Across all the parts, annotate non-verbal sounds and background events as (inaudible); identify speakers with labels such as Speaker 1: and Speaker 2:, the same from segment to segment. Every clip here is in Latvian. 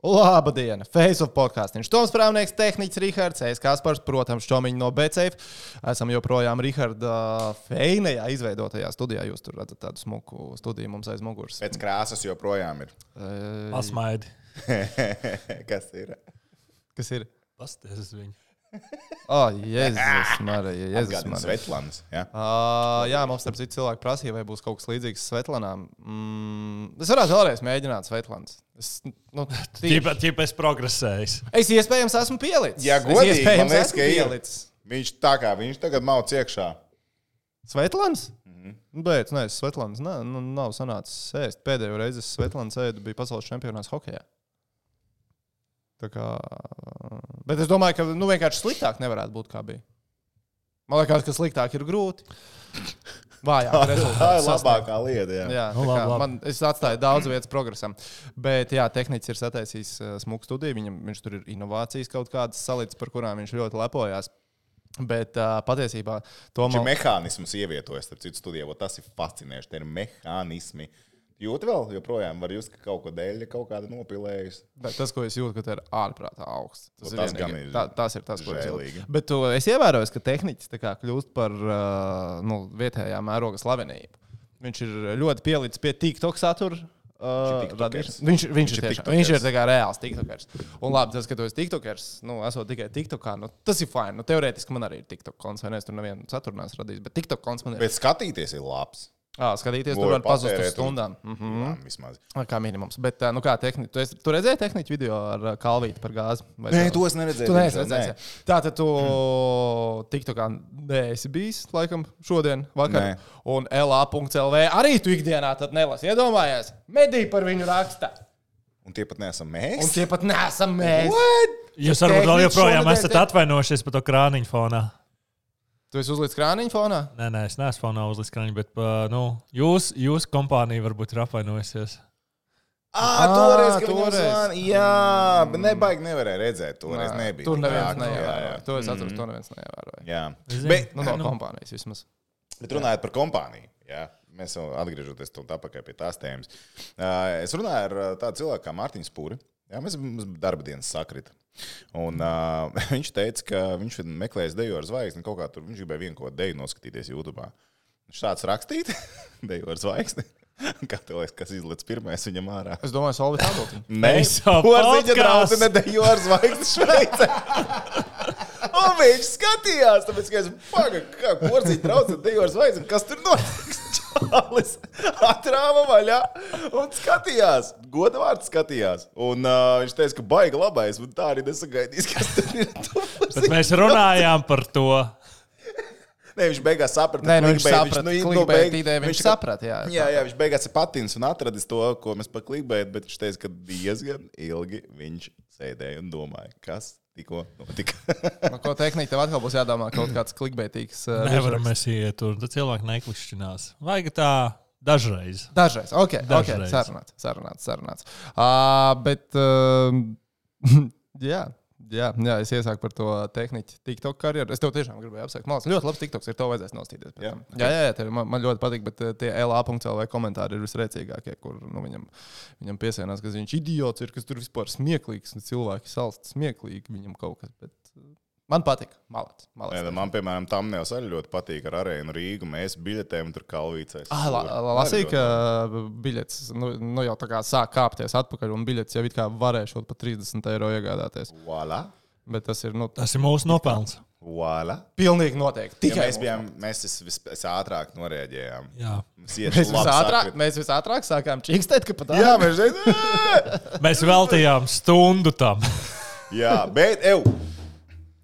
Speaker 1: Laba diena! Face of podkāstīns. Toms Prāvnieks, tehnicis Rihards, Es Kaspars, protams, Čomiņš no BCF. Esam joprojām Riharda Feinējā izveidotajā studijā. Jūs tur redzat tādu smuku studiju mums aiz muguras.
Speaker 2: Pēc krāsas joprojām ir.
Speaker 3: Pasmaidi. (laughs)
Speaker 2: Kas ir?
Speaker 1: Kas ir?
Speaker 3: Pasties uz viņu.
Speaker 1: Oh, (laughs) Jēzus, Marija, Jēzus. Marija.
Speaker 2: Svetlāns. Ja?
Speaker 1: Uh, jā, mums starp citu cilvēki prasīja, vai būs kaut kas līdzīgs Svetlanām. Mm, es varētu vēlreiz mēģināt Svetlāns. Es, nu,
Speaker 3: Tīpa, tīpa es progresēju.
Speaker 1: es iespējams esmu pielicis.
Speaker 2: Jā,
Speaker 1: Es
Speaker 2: godīgi,
Speaker 1: iespējams
Speaker 2: man liekas,
Speaker 1: esmu pielicis.
Speaker 2: Viņš tā kā viņš tagad mauc iekšā.
Speaker 1: Svetlāns? Mm
Speaker 2: Mhm.
Speaker 1: -hmm. Bet, nē, Svetlāns nā, nu, nav sanācis ēst. Pēdējo reizi es Svetlāns ēdu bija pasaules čempionāts hokeja. Tā kā, bet es domāju, ka nu, vienkārši sliktāk nevarētu būt kā bija. Man liekas, ka sliktāk ir grūti. Vājāk
Speaker 2: Tā ir
Speaker 1: rezultāts. sasniegt.
Speaker 2: labākā lieta. Jā.
Speaker 1: Jā,
Speaker 3: Nu,
Speaker 1: tā
Speaker 3: labi, labi.
Speaker 1: man, es atstāju daudz vietas progresam. Bet, jā, tehnicis ir sataisījis uh, smuku studiju. Viņam, viņš tur ir inovācijas kaut kādas salīdzināmas, par kurām viņš ļoti lepojās. Bet uh, patiesībā to
Speaker 2: Šis mehānisms ievietojas starp citu studijā. vot Tas ir fascinējoši. Tie ir mehānismi. Jūti vēl, joprojām var just, ka kaut ko dēļ ir kaut kāda nopilējusi.
Speaker 1: Bet tas, ko es jūtu, ka tā ir ārprātā augsts.
Speaker 2: Nu, tas
Speaker 1: vienīgi-
Speaker 2: ir
Speaker 1: tā, tas ir tas, ko es
Speaker 2: žēlīgi.
Speaker 1: jūtu. Bet tu, es ievēroju, ka kā kļūst par uh, nu, vietējā mēroga slavenību. Viņš ir ļoti pielicis pie TikTok satura. Uh, viņš, viņš, viņš,
Speaker 2: ir
Speaker 1: ir tiešām, viņš ir reāls tiktokers. Un labi, tas, ka tu esi tiktokers, nu, esot tikai tiktokā, nu, tas ir fini. Nu, teorētiski man arī ir tiktok konts, vai ne? Es tur nevienu saturu neesmu radījis, bet tiktok konts man ir.
Speaker 2: Bet skatīties ir labs.
Speaker 1: Ah, skatīties,
Speaker 2: Ko
Speaker 1: tur
Speaker 2: var
Speaker 1: pazust uz
Speaker 2: patērēt un-
Speaker 1: stundām. Mm -hmm.
Speaker 2: Jā, vismaz.
Speaker 1: Kā minimums. Bet, nu, kā tehniski, tu, esi, tu redzēji tehniku video ar ā, Kalvīti par gāzi? Vai
Speaker 2: Nē, to es neredzēju.
Speaker 1: Tu neesi redzējis. jā. Tā tad tu TikTokā neesi bijis, laikam, šodien, vakar.
Speaker 2: Nē.
Speaker 1: Un LA.CLV arī tu ikdienā tad nelasi. Iedomājies, mediji par viņu raksta.
Speaker 2: Un tie pat neesam
Speaker 1: Un
Speaker 2: mēs.
Speaker 1: tie pat nesam mēs.
Speaker 3: Jūs varbūt vēl joprojām esat atvainojušies par to krāniņu fonā.
Speaker 1: Tu esi uzlicis krāniņu fonā?
Speaker 3: Nē, nē, es neesmu fonā uzlicis krāniņu, bet uh, nu, jūs, jūs kompānija varbūt ir apvainojusies.
Speaker 2: Ah, toreiz, kad
Speaker 1: toreiz.
Speaker 2: Zvana, jā, bet nebaigi nevarēja redzēt. Toreiz
Speaker 1: Nē,
Speaker 2: nebija.
Speaker 1: Tur neviens
Speaker 2: Jā, jā,
Speaker 1: neievēroja. To es atceros, to neviens neievēroja.
Speaker 2: Jā. Bet,
Speaker 1: Nu, no
Speaker 3: Nu.
Speaker 1: kompānijas vismaz.
Speaker 2: bet runājot par kompāniju, jā, mēs jau atpakaļ pie tās tēmas. Uh, es runāju ar tādu cilvēku kā Mārtiņš Pūri. Jā, mēs darba dienas sakrita. Un, uh, (laughs) viņš teica, ka viņš ir meklējis deju ar zvaigzni. Kaut kā tur viņš gribēja vienu ko deju noskatīties YouTube. Viņš tāds rakstīt, (laughs) deju ar zvaigzni. (laughs) Kā tev liekas, kas izlaiž pirmais viņam ārā?
Speaker 1: Es domāju, Solvit Adultiņu.
Speaker 2: Nē, Porziņa
Speaker 3: podcasts.
Speaker 2: draudzene dejo ar zvaigzni Šveicē. Un viņš skatījās, tāpēc, ka es pagaidām, kā draudzene dejo ar zvaigzni, kas tur notiks. (laughs) Čalis atrāva vaļā un skatījās. Goda vārds skatījās. Un uh, viņš teica, ka baigi labais, un tā arī nesagaidīs, kas tur ir. (laughs)
Speaker 3: Bet mēs runājām par to.
Speaker 2: Nē, viņš beigās saprata,
Speaker 1: Nē, nu, viņš saprata,
Speaker 2: nu,
Speaker 1: clickbait
Speaker 2: nu, beig-
Speaker 1: ideju viņš
Speaker 2: kā-
Speaker 1: saprata, jā,
Speaker 2: jā, jā, viņš beigās ir patins un atradis to, ko mēs par klickbait, bet viņš teica, ka diezgan ilgi viņš sēdēja un domāja, kas tikko notika.
Speaker 1: Nu, ko tehniski tev atkal būs jādomā kaut kāds klikbeitīgs. ā,
Speaker 3: Nevaram
Speaker 1: virsraksts.
Speaker 3: mēs iet tur. Tad cilvēki neklišķinās. Vajag tā dažreiz.
Speaker 1: Dažreiz, ok, okay
Speaker 3: Dažreiz.
Speaker 1: sarunāts, sarunāts. sarunāts. Uh, bet, uh, (laughs) jā, jā, jā, es iesāku par to tehniku, TikTok karjeru. Es tev tiešām gribēju apsveikt. Man liekas, ļoti labs TikToks ir. To vajadzēs nostīties.
Speaker 2: Jā,
Speaker 1: jā, jā, jā tev, man, man ļoti patīk, bet uh, tie LA.CLV komentāri ir visrēcīgākie, kur nu, viņam, viņam piesienās, ka viņš idiots ir, kas tur vispār smieklīgs, un cilvēki salst smieklīgi viņam kaut kas. Bet, Man patīk. Malacis.
Speaker 2: nu, man, piemēram, tam nevis arī ļoti patīk ar arēnu Rīgu. Mēs biļetēm tur kalvīcēs.
Speaker 1: Ah, la, la, lasīju, ka biļets nu, nu jau tā kā sāk kāpties atpakaļ, un biļets jau it kā varēšot par 30 eiro iegādāties.
Speaker 2: Voila!
Speaker 1: Bet tas ir nu,
Speaker 3: Tas ir mūsu nopelns.
Speaker 2: Voila!
Speaker 1: pilnīgi noteikti.
Speaker 2: Ja
Speaker 1: Tikai
Speaker 2: mēs bijām, mēs vis, vis, vis-ātrāk noreaģējām.
Speaker 3: Jā.
Speaker 2: Mums
Speaker 1: Mēs visātrāk, mēs visātrāk sākām čīkstēt, ka pat
Speaker 2: Jā, mēs.
Speaker 3: Mēs veltījām stundu tam.
Speaker 2: Jā, bet, ev,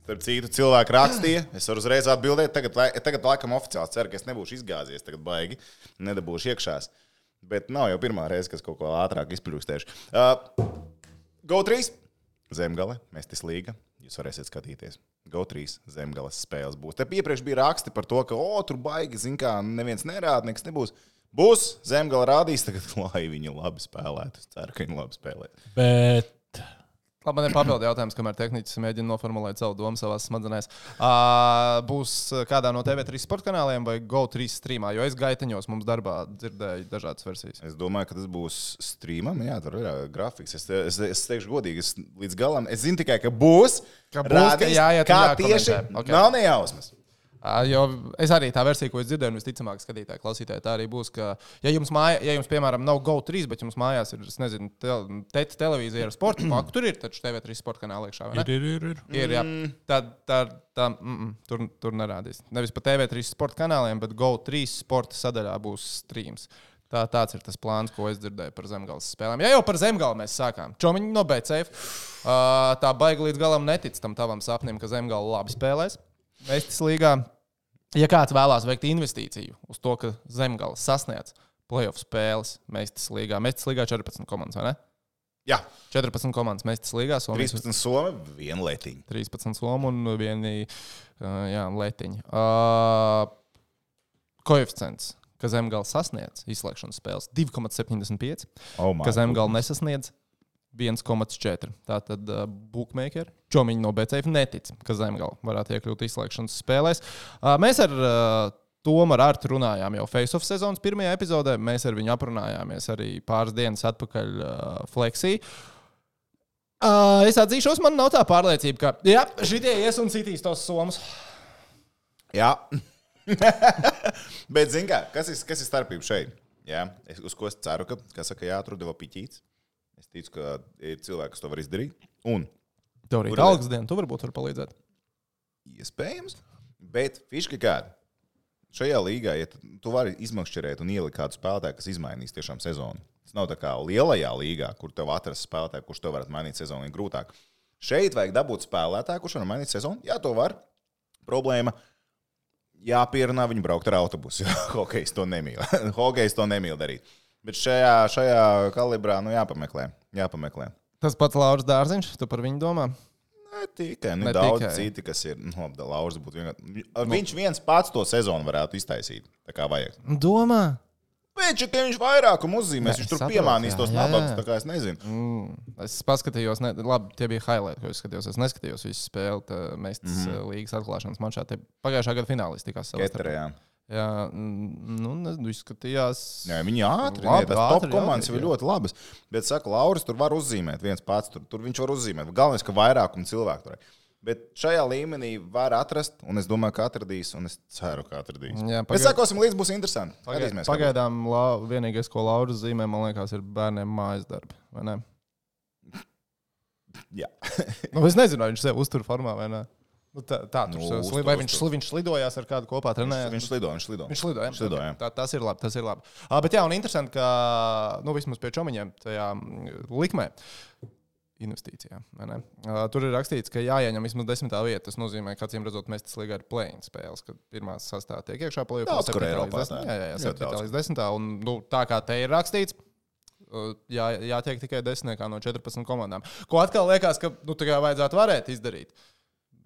Speaker 2: starp citu, cilvēki rakstīja. Es varu uzreiz atbildēt. Tagad, tagad laikam oficiāli ceru, ka es nebūšu izgāzies. Tagad baigi nedabūšu iekšās. Bet nav jau pirmā reize, kas kaut ko ātrāk izplūstēšu. Uh, GO3, Zemgale, Mestis Līga. Jūs varēsiet skatīties. GO3 zemgales spēles būs. Te iepriekš bija raksti par to, ka, o, tur baigi, zin kā, neviens nerāda, nekas nebūs. Būs, zemgala rādīs, tagad, (laughs) lai viņi labi spēlētu. Es ceru, ka viņi labi spēlē.
Speaker 3: Bet
Speaker 1: Labi, man ir papildu jautājums, kamēr tehnicis mēģina noformulēt savu domu savā smadzenēs. Uh, būs kādā no TV3 sporta kanāliem vai GO3 streamā, jo es gaitaņos mums darbā dzirdēju dažādas versijas.
Speaker 2: Es domāju, ka tas būs streamam. Jā, tur ir grafiks. Es, es, es teikšu, godīgi, es līdz galam. Es zinu tikai, ka būs.
Speaker 1: Ka būs, ka
Speaker 2: rādīs,
Speaker 1: jāiet un
Speaker 2: kā
Speaker 1: jākomentē.
Speaker 2: tieši.
Speaker 1: Ok.
Speaker 2: Okay. Nav nejausmas.
Speaker 1: Jo es arī tā versija, ko es dzirdēju, un visticamāk, skatītāji, klausītāji, tā arī būs. Ka, ja jums, māja, ja jums piemēram, nav GO3, bet jums mājās ir, es nezinu, te, teta televīzija ar sporta (clears throat) paku, tur ir taču TV3 sporta kanāla iekšā. vai ne?
Speaker 3: Ir, ir, ir. ir.
Speaker 1: Ir, jā. Tā, tā, tā, mm, mm, tur, tur nerādīs. Nevis pa TV3 sporta kanāliem, bet GO3 sporta sadaļā būs streams. Tā, tāds ir tas plāns, ko es dzirdēju par zemgājas spēlēm. Ja jau par zemgālu mēs sākām, Čomiņš no BCF. Uh, tā baigi līdz galam netic tam tavam sapnim, ka zemgāla labi spēlēs. Mēstis līgā. Ja kāds vēlās veikt investīciju uz to, ka zemgāla sasniedz playoff spēles Mēstis līgā, Mēstis līgā 14 komandas, vai ne?
Speaker 2: Jā,
Speaker 1: 14 komandas Mēstis līgā. Somijas
Speaker 2: 13 somi, viena letiņa.
Speaker 1: 13 somu un viena uh, letiņa. Uh, koeficients, ka zemgālis sasniedz izslēgšanas spēles 2,75,
Speaker 2: Oh my
Speaker 1: ka zemgālis nesasniedz 1,4. Tātad uh, bookmakeri, čomiņi no BCF netic, ka zemgālis varētu iekļūt izslēgšanas spēlēs. Uh, mēs ar uh, Tomu ar Artu runājām jau Face-off sezonas pirmajā epizodē. Mēs ar viņu aprunājāmies arī pāris dienas atpakaļ uh, Flexī. Uh, es atzīšos, man nav tā pārliecība, ka jā, šitie ies un citīs tos somus.
Speaker 2: Jā. (laughs) Bet, zini, kā, kas, ir, kas ir starpība šeit? Jā, es, uz ko es ceru, ka, kā saka, jāatrod vēl piķīts. Es ticu, ka ir cilvēki, kas to var izdarīt. Un
Speaker 1: Tev arī ir algas diena, tu varbūt vari palīdzēt.
Speaker 2: iespējams, bet fiška kāda. Šajā līgā, ja tu, tu vari izmakšķerēt un ielikt kādu spēlētāju, kas izmainīs tiešām sezonu. Tas nav tā kā lielajā līgā, kur tev atrast spēlētāju, kurš tev varētu mainīt sezonu, ir grūtāk. Šeit vajag dabūt spēlētāju, kurš var mainīt sezonu. Jā, to var. Problēma. Jāpierunā viņu braukt ar autobusu. (laughs) Hokejs to nemīl. (laughs) Hokejs to nemīl darīt. Bet šajā, šajā kalibrā nu, jāpameklē. jāpameklē.
Speaker 1: Tas pats Lauris Dārziņš, tu par viņu domā?
Speaker 2: Ne tikai, nu,
Speaker 1: Ne
Speaker 2: daudz
Speaker 1: tikai.
Speaker 2: citi, kas ir. Nu, Lauris būtu vienkārši. Viņš viens pats to sezonu varētu iztaisīt. Tā kā vajag.
Speaker 1: Domā.
Speaker 2: Viņš viņš vairākumu uzzīmēs, viņš tur
Speaker 1: saprotu,
Speaker 2: piemānīs
Speaker 1: jā,
Speaker 2: tos nabadus. Tā kā es nezinu.
Speaker 1: Mm, es paskatījos, ne, labi, tie bija highlights, ko es skatījos. Es neskatījos visu spēli, tā mēs tas mm -hmm. līgas atklāšanas mačā. Pagājušā gada finālis tikās savā starpā. Jā, nu, izskatījās.
Speaker 2: Jā, viņi ātri.
Speaker 1: Labi,
Speaker 2: tas top komandas jau ļoti labas. Bet, saka, Lauris tur var uzzīmēt viens pats. Tur, tur viņš var uzzīmēt. Galvenais, ka vairākumu cilvēku tur ir. Bet šajā līmenī var atrast, un es domāju, ka atradīs, un es ceru, ka atradīs.
Speaker 1: Jā,
Speaker 2: Mēs
Speaker 1: pagaid-
Speaker 2: sekosim līdzi, būs interesanti.
Speaker 1: Pagaid, pagaidām lau, vienīgais, ko Lauris zīmē, man liekas, ir bērniem mājas darbi. Nu, es nezinu, vai viņš sev uztur formā vai nē. Nu, tā, tā tur
Speaker 2: Nu,
Speaker 1: nu,
Speaker 2: uztur,
Speaker 1: vai viņš, sli, viņš slidojās ar kādu kopā trenējās.
Speaker 2: Viņš viņš slido.
Speaker 1: Viņš lido, ja?
Speaker 2: Viņš lido, jā.
Speaker 1: tā, tas ir labi. Tas ir labi. Uh, bet jā, un interesanti, ka nu, vismaz pie čomiņiem tajā likmē. Investīcijā. ne? Uh, tur ir rakstīts, ka jāieņem vismaz desmitā vieta. Tas nozīmē, ka acīm redzot, mēs tas līgā ir plēņu spēles, kad pirmā sastāvā tiek iekšā plēņā.
Speaker 2: Daudz, kur Eiropā tā.
Speaker 1: Jā, jā, jā
Speaker 2: Ļoti
Speaker 1: 7.
Speaker 2: daudz.
Speaker 1: līdz 10. Un, nu, tā kā te ir rakstīts, uh, jā, jātiek tikai desmitniekā no 14 komandām. Ko atkal liekas, ka nu, tā kā vajadzētu varēt izdarīt.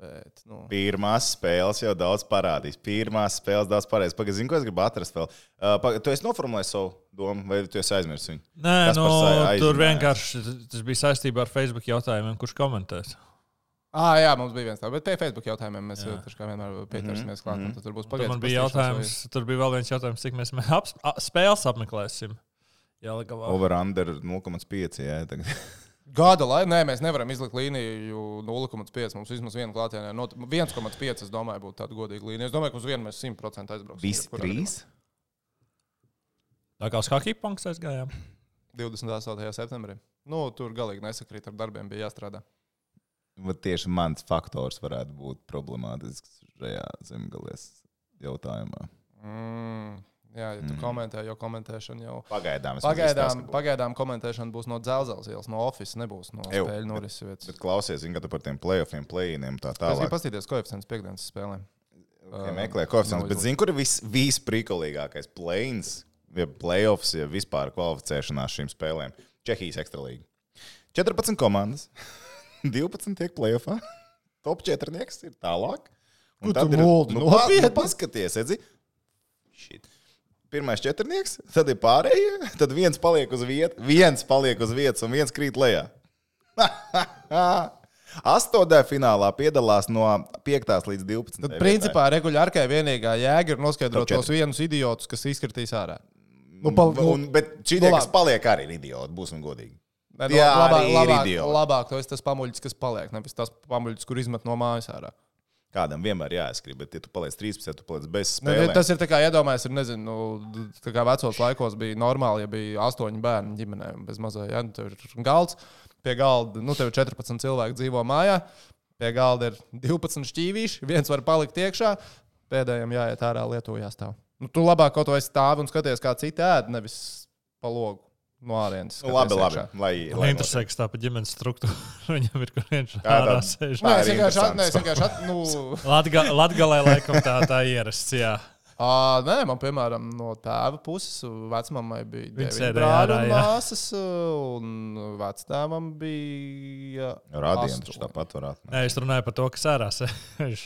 Speaker 1: Bet, nu,
Speaker 2: Pirmās spēles jau daudz parādīs. Pirmās spēles daudz parādīs. Pagaidzi, zinu, ko es gribu atrast vēl. Uh, paga, tu esi noformulējis savu domu, vai tu esi aizmirsis viņu?
Speaker 3: Nē,
Speaker 2: Kas
Speaker 3: nu,
Speaker 2: sa-
Speaker 3: tur vienkārši tas bija saistībā ar Facebook jautājumiem, kurš komentēs.
Speaker 1: Ah, jā, mums bija viens tāds, bet pie Facebook jautājumiem mēs
Speaker 3: Jā.
Speaker 1: jau kā vienmēr pieķersimies klāt. un tad Tur būs
Speaker 3: Tur
Speaker 1: pagaids.
Speaker 3: man bija jautājums, tur bija vēl viens jautājums, cik mēs ap, a, spēles apmeklēsim. Jā, Ligavā.
Speaker 2: Over under 0,5.
Speaker 1: Gada laikā, nē, mēs nevaram izlikt līniju 0,5. Mums vismaz viena klātienē. No 1,5 es domāju, būtu tāda godīga līnija. Es domāju, ka uz vienu mēs 100% aizbrauksim.
Speaker 2: Visi trīs.
Speaker 3: Tā kā uz hockey punkts aizgājām.
Speaker 1: gadījumā. 28. septembrī. Nu, tur galīgi nesakrīt ar darbiem, bija jāstrādā.
Speaker 2: Vat Tieši mans faktors varētu būt problemātisks šajā zemgales jautājumā.
Speaker 1: Mm, jā, ja tu mm. komentē, jo komentēšana jau.
Speaker 2: Pagaidām.
Speaker 1: Pagaidām, pagaidām komentēšana būs no dzelzceļa ielas, no oficiāla, nebūs no spēļu
Speaker 2: bet-
Speaker 1: norises vietas.
Speaker 2: Bet klausies, zini, ka tu par tiem playoffiem, play-iniem tā
Speaker 1: Es gribu
Speaker 2: tālāk.
Speaker 1: paskatīties koeficients piekdienas spēlēm.
Speaker 2: Okay, meklē koeficients. Bet zini, kur ir vis, visprīkolīgākais play-ins, ja playoffs, ja vispār kvalificēšanās šīm spēlēm? Čehijas ekstralīga. 14 komandas, (laughs) 12 tiek playoffā. (laughs) Top 4 ir tālāk. Un
Speaker 1: Ko
Speaker 2: tad ir-
Speaker 1: muldi?
Speaker 2: nu,
Speaker 1: Nopietni?
Speaker 2: nu, Paskaties, redzi. Shit. Pirmais četrnieks, tad ir pārējie, tad viens paliek uz vietas, viens paliek uz vietas un viens krīt lejā. (laughs) Astotnē finālā piedalās no 5. līdz 12.
Speaker 1: Tad, principā, regulārkai vienīgā jēga ir noskaidrot tos vienus idiotus, kas izkritīs ārā. Nu, pal, nu,
Speaker 2: Un, bet šī
Speaker 1: nu,
Speaker 2: tie, kas paliek, arī ir idioti. Būsim godīgi.
Speaker 1: ne,
Speaker 2: tie
Speaker 1: nu, labāk,
Speaker 2: arī ir
Speaker 1: labāk,
Speaker 2: idioti.
Speaker 1: labāk to esi tas pamuļķis, kas paliek, nevis tas pamuļķis, kur izmet no mājas ārā.
Speaker 2: Kādam vienmēr jāizskrien, bet, ja tu paliec 13, tu paliec bez
Speaker 1: Ne,
Speaker 2: spēles.
Speaker 1: Tas ir tā kā iedomājies, ir nezinu, nu, tā kā vecos laikos bija normāli, ja bija astoņi bērni ģimenē, bez mazā, ja nu, tev ir galds, pie galda, nu, tev ir 14 cilvēki dzīvo mājā, pie galda ir 12 šķīvīši, (laughs) viens var palikt iekšā, pēdējiem jāiet ārā Lietuvā jāstāv. Nu, tu labāk kaut ko esi stāvi un skaties, kā citi ēd, nevis pa logu no ārienes.
Speaker 2: Nu, labi, labi. Lai,
Speaker 3: Man
Speaker 2: lai
Speaker 3: interesē, kas tā pa ģimenes struktūru. (laughs) Viņam ir kur viens
Speaker 2: Jā,
Speaker 3: ārā sēž.
Speaker 1: Nē, es vienkārši, at-
Speaker 2: interesants
Speaker 1: nē, es vienkārši, at- nu, (laughs)
Speaker 3: Latga, Latgalē laikam tā, tā ierasts, jā.
Speaker 1: Ā, nē, man, piemēram, no tēva puses vecmāmai bija
Speaker 3: Viņi
Speaker 1: deviņi brāļi un māsas, un vectēvam bija.
Speaker 2: Rādījums
Speaker 1: astoņi.
Speaker 2: taču tāpat varētu.
Speaker 3: Nē, es runāju par to, kas ārā sēž.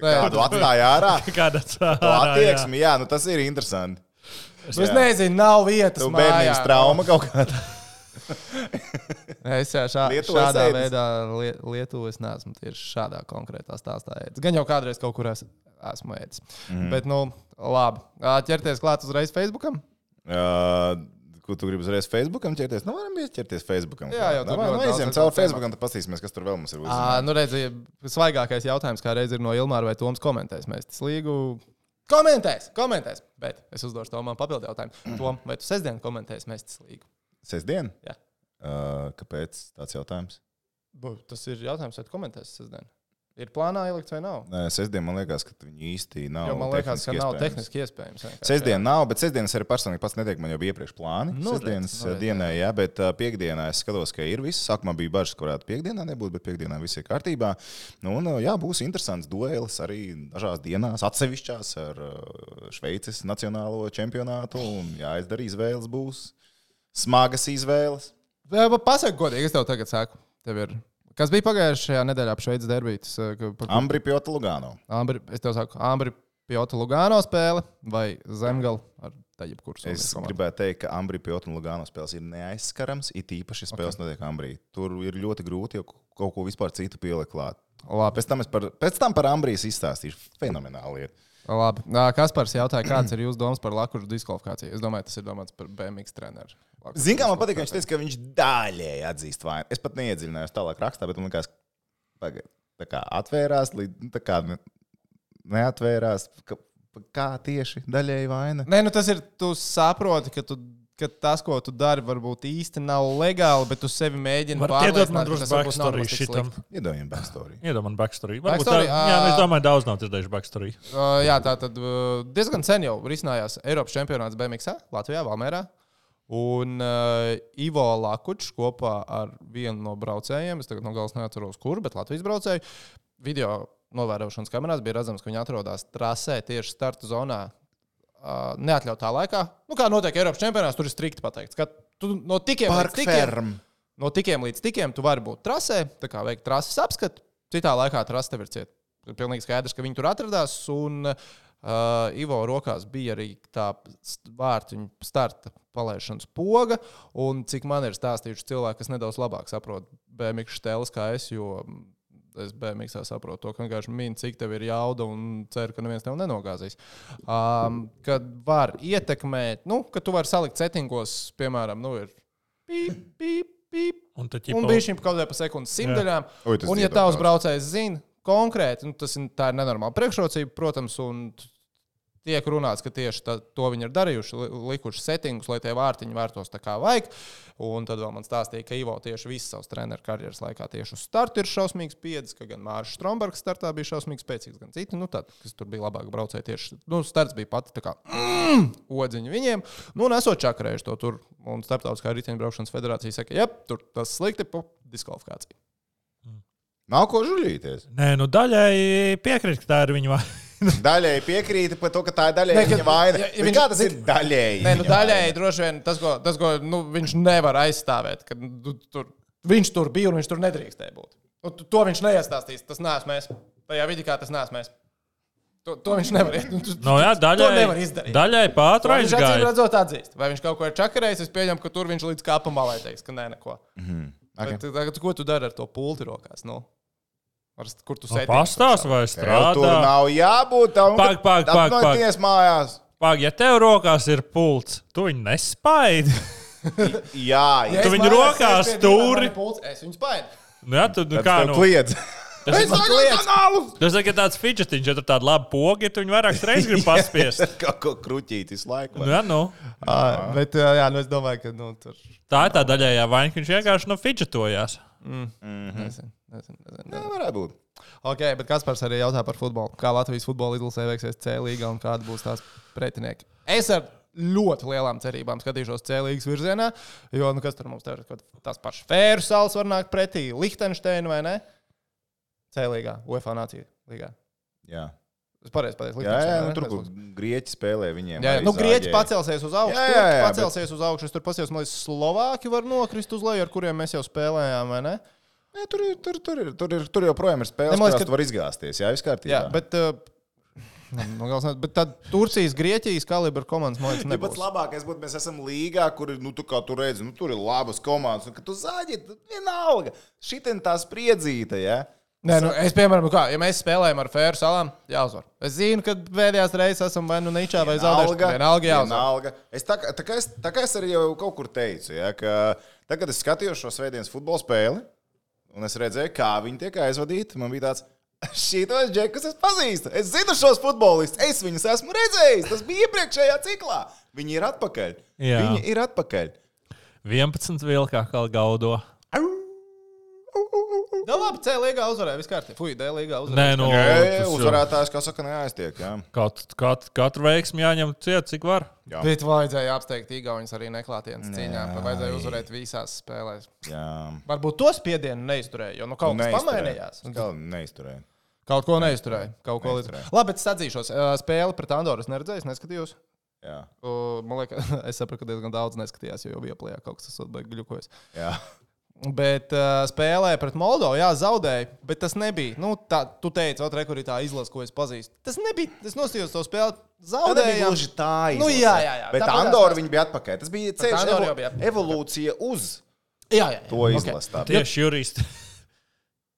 Speaker 1: Nē,
Speaker 2: Kādu atstāja ārā? (laughs)
Speaker 3: Kāda
Speaker 2: attieksmi, jā, nu tas ir interesanti.
Speaker 1: Es nezinu, nav vietas.
Speaker 2: Tu
Speaker 1: mājā.
Speaker 2: bērnības trauma kaut kāda.
Speaker 1: Es jā, šā,
Speaker 2: Lietuvā
Speaker 1: šādā
Speaker 2: ēdis?
Speaker 1: veidā lie, Lietuvu es neesmu tieši šādā konkrētā stāstā ēdis. Gan jau kādreiz kaut kur es, esmu ēdis. Mm. Bet, nu, labi. Ķerties klāt uzreiz Facebookam.
Speaker 2: Uh, Ko tu gribi uzreiz Facebookam ķerties? Nu, varam ķerties Facebookam.
Speaker 1: Jā, jau tur
Speaker 2: nu,
Speaker 1: daudz
Speaker 2: aizjām
Speaker 1: daudz
Speaker 2: Facebookam, tad paskatīsimies, kas tur vēl mums ir
Speaker 1: Ā,
Speaker 2: uzzināts.
Speaker 1: nu, redziet, svaigākais jautājums kā reiz ir no Ilmāra vai Toms komentēs. Mēs tas līgu. Komentēs, komentēs. Bet es uzdošu Tomam papildu jautājumu. (clears throat) Tom, vai tu sestdien komentēsi mēs tas līgu?
Speaker 2: Sestdien?
Speaker 1: Jā.
Speaker 2: Uh, kāpēc tāds jautājums?
Speaker 1: Bu, Tas ir jautājums, vai tu komentēsi sestdien. Ir plānā ielikt vai nav?
Speaker 2: Nē, sestdien man liekas, ka viņi īsti nav.
Speaker 1: Jo man liekas, ka nav
Speaker 2: iespējams.
Speaker 1: tehniski iespējams.
Speaker 2: Sestdien nav, bet sestdienas arī personīgi pats netiek. Man jau bija iepriekš plāni.
Speaker 1: Nu,
Speaker 2: Sestdienas
Speaker 1: nu, redz,
Speaker 2: dienā, jā, bet uh, piekdienā es skatos, ka ir viss. Sākumā bija bažas, varētu piekdienā nebūt, bet piekdienā viss ir kārtībā. Nu, un, uh, jā, būs interesants duelis arī dažās dienās, atsevišķās ar Šveices nacionālo čempionātu. Un jāizdara izvēles, būs smagas izvēles.
Speaker 1: Pasaka, godīgi, es tev tagad saku. Tev ir. Kas bija pagājušajā nedēļā ap Šveices derbītas?
Speaker 2: Ambri Piota Lugano.
Speaker 1: Ambri, es tev saku, Ambri Piota Lugano spēle vai Zemgala ar tādu kursu.
Speaker 2: Es gribētu teikt, ka Ambri Piota un Lugano spēles ir neaizskarams. It īpaši spēles okay. notiek Ambrī. Tur ir ļoti grūti jau kaut ko vispār citu pielikt klāt.
Speaker 1: Labi,
Speaker 2: Pēc tam, es par, pēc tam par Ambrijas izstāstīšu. Fenomenāli. lieta.
Speaker 1: labi. Kaspars jautāja, kāds ir jūsu domas par Lakuru diskvalifikāciju? Es domāju, tas ir domāts par BMX treneru.
Speaker 2: Ziniet, kā man patīk, ka viņš teica, ka viņš daļēji atzīst vainu. Es pat neiedziļinājos tālāk rakstā, bet man liekas, ka tā kā atvērās, nu, tā kā ne- neatvērās. Ka, kā tieši daļēji vaina?
Speaker 1: Nē, nu tas ir. Tu saproti, ka, tu, ka tas, ko tu dari, varbūt īsti nav legāli, bet tu sevi mēģini
Speaker 3: man
Speaker 1: pārliecināt, ka
Speaker 3: drusku backstory šitam.
Speaker 2: Iedomājieties, backstory. (sighs)
Speaker 3: Iedomājieties, backstory. Varbūt
Speaker 1: Backstory,
Speaker 3: tā, jā,
Speaker 1: ā.
Speaker 3: es domāju, daudz nav dzirdējuši backstory.
Speaker 1: Uh, jā, tā tad uh, diezgan sen jau risinājās Eiropas čempionāts BMX Latvijā, Valmērā. Un uh, Ivo Lakučs kopā ar vienu no braucējiem, es tagad no galas neatceros, kur, bet Latvijas braucēju, video novērošanas kamerās bija redzams, ka viņi atrodas trasē tieši starta zonā. Uh, neatļautā laikā, nu, kā notiek Eiropas čempionāts, tur ir strikti pateikts, ka tu no tikiem līdz tikiem,
Speaker 2: Parkferm.
Speaker 1: no tikiem līdz tikiem tu vari būt trasē, tā kā veikt trases apskatu. Citā laikā trase tev ir cieta. Ir pilnīgi skaidrs, ka viņi tur atradās. Un uh, Ivo rokās bija arī tā vārtiņu starta palaišanas poga. Un cik man ir stāstījuši cilvēki, kas nedaudz labāk saprot BMX stēles kā es, jo es BMX saprotu to, ka vienkārši min, cik tev ir jauda un ceru, ka neviens tev nenogāzīs. Um, kad var ietekmēt, nu, ka tu vari salikt settingos, piemēram, nu, ir pīp, pīp, pīp.
Speaker 3: Un
Speaker 1: Un bija šim kaut kādai pa sekundes
Speaker 2: tas
Speaker 1: Un, ja tavs braucējs zina konkrēti, nu, tas ir, tā ir nenormāla priekšrocība, protams, un tiek runāts, ka tieši tā, to viņi ir darījuši, li- likuši settingus, lai tie vārtiņi vērtos tā kā vajag. Un tad vēl man stāstīja, ka Ivo tieši visas savas treneru karjeras laikā tieši uz starta ir šausmīgs piedis, ka gan Mārcis Strombergs startā bija šausmīgs spēcīgs, gan citi, nu, tad, kas tur bija labāk braucēji tieši. Nu, starts bija pati tā kā mm, odziņa viņiem. Nu, un esot čakarējuši to tur, un Startautiskā riteņbraukšanas federācija saka, ja tur tas slikti, pu, diskvalifikācija.
Speaker 2: Nav ko žuļīties.
Speaker 3: Nē, nu daļai piekrīt, ka tā ir viņa vaina.
Speaker 2: Daļēji piekrīti par to, ka tā ir daļēji viņa vaina.
Speaker 1: ja- ja viņš-
Speaker 2: Kā tas ir daļēji?
Speaker 1: Nē, nu, daļēji droši vien tas, ko, tas, ko nu, viņš nevar aizstāvēt. Ka, nu, tur, viņš tur bija un viņš tur nedrīkstēja būt. Nu, tu- to viņš neiestāstīs. Tas neesmu mēs. Tajā vidī kā tas neesmu mēs. To, to viņš nevar (laughs) izdarīt. Nu,
Speaker 3: No, jā,
Speaker 1: to nevar
Speaker 3: daļai,
Speaker 1: izdarīt.
Speaker 3: daļai pātri
Speaker 1: Viņš acīm redzot, atzīst. Vai viņš kaut ko ir čakarējis, es pieņemu, ka tur viņš līdz kāpam malai teiks, ka nē, neko.
Speaker 2: Okay.
Speaker 1: Bet, tagad, ko tu dari ar to pulti rokās? Nu? Ar, kur tu sēdi?
Speaker 3: Pastāst, vai
Speaker 2: Tev tur
Speaker 3: strādā.
Speaker 2: nav jābūt tam,
Speaker 3: Pag, pag, pag, pag.
Speaker 2: mājās.
Speaker 3: Pag, ja tev rokās ir pults, tu viņu nespaidi. (laughs)
Speaker 2: Jā, jā.
Speaker 3: Tu viņu rokās stūri.
Speaker 1: Es viņu spaidu.
Speaker 3: Nu, jā, tu, nu, kā, nu,
Speaker 2: kliedz. (laughs)
Speaker 3: tas ir
Speaker 1: man kliedz!
Speaker 3: tas ir kā tāds fidžetiņš, ja tur tāda laba poga, ja tu viņu vairākas reizes gribi (laughs) paspiest.
Speaker 2: Kaut ko kruķīt visu laiku.
Speaker 3: Nu, jā, nu.
Speaker 1: Ah, bet, jā, nu es domāju, ka nu, tur.
Speaker 3: Tā ir tā daļējā vaina, ka viņš vienkārši nu, fidžetojās.
Speaker 1: Mm. Nezinu, nezinu, nezinu,
Speaker 2: Jā,
Speaker 1: nezinu.
Speaker 2: varētu būt.
Speaker 1: Ok, bet Kaspars arī jautā par futbolu. Kā Latvijas futbola izlasē veiksies C līgā un kāda būs tās pretinieki? Es ar ļoti lielām cerībām skatīšos C līgas virzienā, jo nu, kas tur mums ir? Tās pašas Fēru salas var nākt pretī, Liechtensteina vai ne? C līgā, UEFA nācija līgā.
Speaker 2: Jā,
Speaker 1: Es pareizi pateicu,
Speaker 2: jā, jā nu, tur,
Speaker 1: lūdzu.
Speaker 2: grieķi spēlē viņiem.
Speaker 1: Jā, jā. Nu, Grieķi pacelsies uz augšu.
Speaker 2: Jā,
Speaker 1: Jā,
Speaker 2: jā,
Speaker 1: pacelsies uz augšu. Es tur paskatījos, man liekas, Slovāki var nokrist uz leju, ar kuriem mēs jau spēlējām, vai ne?
Speaker 2: Nē, tur, ir, tur, tur, ir, tur, ir, tur joprojām ir
Speaker 1: liekas,
Speaker 2: kurās
Speaker 1: ka-
Speaker 2: tu vari izgāzties. Jā, viss kārtībā.
Speaker 1: Jā, bet. (laughs) Uh, ne- bet tad Turcijas, Grieķijas kalibra komandas, man liekas,
Speaker 2: Ja pats
Speaker 1: nebūs.
Speaker 2: labākais būtu, mēs esam līgā, kur ir, nu, tu kā tu redzi, nu, tur ir labas komandas, un ka tu tad vienalga. Šitien tā spriedzīta, jā.
Speaker 1: Nē, nu, es, piemēram, kā, ja mēs spēlējam ar Fēru salām, jāuzvar. Es zinu, ka pēdējās reizes esam vai nu ničā vai zaudējuši. Vienalga jāuzvar.
Speaker 2: Es tā, tā, kā es, tā kā es arī jau kaut kur teicu, ja, ka tagad es skatījos šo svētdienas futbola spēli, un es redzēju, kā viņi tiek aizvadīti. Man bija tāds, šitos džekus es pazīstu. Es zinu šos futbolistus, es viņus esmu redzējis. Tas bija iepriekšējā ciklā. Viņi ir atpakaļ.
Speaker 3: Jā.
Speaker 2: Viņi ir atpakaļ.
Speaker 3: 11 vilkā kā gaudo.
Speaker 1: Jā, labi, C līgā uzvarēja. Viss kārtībā. Fui, D
Speaker 3: Nē,
Speaker 1: uzvarēja.
Speaker 3: nu,
Speaker 2: Nē,
Speaker 3: tas jau-
Speaker 2: uzvarētājs, kā saka, neaiztiek. Jā.
Speaker 3: Kat, kat, katru veiksmu jāņem ciet, cik var.
Speaker 2: Jā.
Speaker 1: Bet vajadzēja apsteigt Igaunijas arī neklātienes cīņā.
Speaker 2: Jā.
Speaker 1: Vajadzēja uzvarēt visās spēlēs.
Speaker 2: Jā.
Speaker 1: Varbūt to spiedienu neizturēja, jo nu, kaut kas pamainījās.
Speaker 2: Neizturēja.
Speaker 1: Kaut ko neizturēja. Kaut ko līdz...
Speaker 2: Neizturēja.
Speaker 1: Labi, bet es atzīšos, ā, spēli pret Andoru es neredzēju, es neskatījos.
Speaker 2: Jā.
Speaker 1: O, Man liekas, (laughs) es sapratu, ka diezgan daudz neskatījās, jo jau bija plakā kaut kas tāds, kas glukojas. Bet uh, spēlē pret Moldovu, jā, zaudēja. Bet tas nebija. Nu, tā, tu teici, otrā rekurī tā izlase, ko es pazīstu. Tas nebija. Es nostājos to spēli.
Speaker 2: Tā
Speaker 1: Zaudējām.
Speaker 2: gluži tā
Speaker 1: Nu,
Speaker 2: izlase.
Speaker 1: jā, jā, jā.
Speaker 2: Bet Andorra
Speaker 1: tās-
Speaker 2: viņa bija atpakaļ. Tas bija ceļš, evo,
Speaker 1: bija atpakaļ.
Speaker 2: evolūcija uz
Speaker 1: Jā, jā, jā.
Speaker 2: to izlasi. tā bija.
Speaker 3: Tieši juristi. (laughs)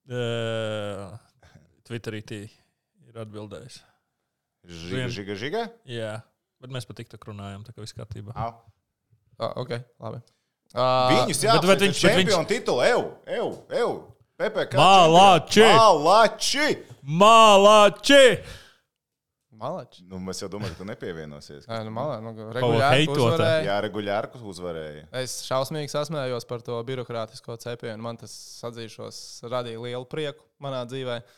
Speaker 3: Eh, Twitterī ir atbildējis.
Speaker 2: Žiga, žiga, žiga.
Speaker 3: Jā, bet mēs pat tik runājam, tā kā viss kārtībā.
Speaker 1: Ah, ok, labi.
Speaker 2: Viņus jāapsveic
Speaker 3: bet viņš- viņš-
Speaker 2: čempionu titulu. Eju, eju, eju. PPK.
Speaker 3: Malači!
Speaker 2: Malači!
Speaker 3: Mālači!
Speaker 1: Malači.
Speaker 2: Nu, mēs jau domājam, ka tu nepievienosies.
Speaker 1: Nē, nu, malā, nu, regulāri uzvarēja.
Speaker 2: Jā, regulāri uzvarēja.
Speaker 1: Es šausmīgi sasmējos par to birokrātisko cepienu. Man tas, atzīšos, radīja lielu prieku manā dzīvē. (laughs)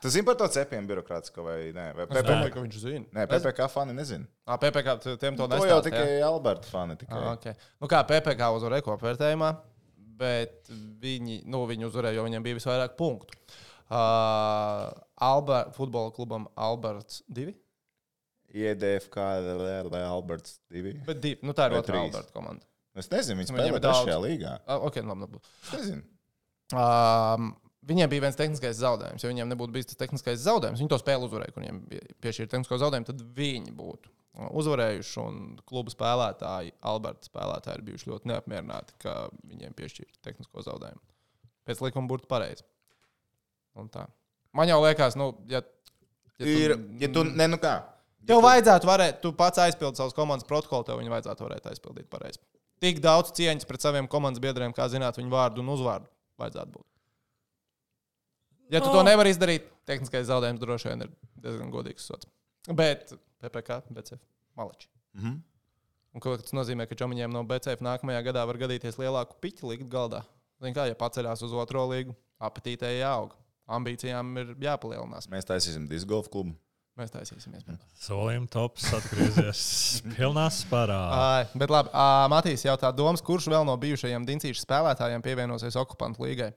Speaker 2: Tu zini par to cepienu birokrātisko vai nē? Vai
Speaker 1: Es
Speaker 2: PPK?
Speaker 1: domāju, ka viņš zina.
Speaker 2: Nē, PPK fani nezina.
Speaker 1: Ah, PPK, tu- tiem to
Speaker 2: To
Speaker 1: nestāstīja.
Speaker 2: jau tikai Alberta fani. Tikai.
Speaker 1: Ah, okay. nu, kā PPK uzvarēja kopvērtējumā, bet viņi, nu, viņi uzvarēja, jo viņiem bija visvairāk punktu. Uh, Albert, futbola klubam Alberts 2.
Speaker 2: IEDFK, Alberts 2.
Speaker 1: Bet divi, nu, tā ir otrā? Alberta komanda.
Speaker 2: Es nezinu, viņi
Speaker 1: Viņiem
Speaker 2: spēlē trešajā līgā.
Speaker 1: Uh, okay, labi, labi.
Speaker 2: Es nezinu.
Speaker 1: Um, viņiem bija viens tehniskais zaudējums. Ja viņiem nebūtu bijis tas tehniskais zaudējums, viņi to spēli uzvarēja, kur viņiem bija piešķirta tehnisko zaudējumu, tad viņi būtu uzvarējuši. Un kluba spēlētāji, Alberta spēlētāji, ir bijuši ļoti neapmierināti, ka viņiem piešķirta tehnisko zaudējumu. Pēc likuma būtu pareizi. Man jau liekas, nu, ja, ja
Speaker 2: Ir, ja tu, ne, nu kā?
Speaker 1: Tev vajadzētu varēt, tu pats aizpildīt savus komandas protokolu, tev viņi vajadzētu varēt aizpildīt pareizi. Tik daudz cieņas pret saviem komandas biedriem, kā zināt viņu vārdu un uzvārdu, vajadzētu būt. Ja tu to nevari izdarīt, tehniskais zaudējums droši vien ir diezgan godīgs sots. Bet PPC, BCF, maleči.
Speaker 2: Mhm.
Speaker 1: Un ko tas nozīmē, ka čomiņiem no BCF nākamajā gadā var gadīties lielāku piķi likt galdā. Zin kā, ja paceļās uz otro līgu, apetītē jāaug. Ambīcijām ir jāpalielinās.
Speaker 2: Mēs taisīsim disgolfu klubu.
Speaker 1: Mēs taisīsimies.
Speaker 3: Solījuma tops atgriezies (laughs) pilnā spārā.
Speaker 1: Ai, bet labi, uh, Matīs jautā, domas, kurš vēl no bijušajiem dincīšu spēlētājiem pievienosies okupantu līgai?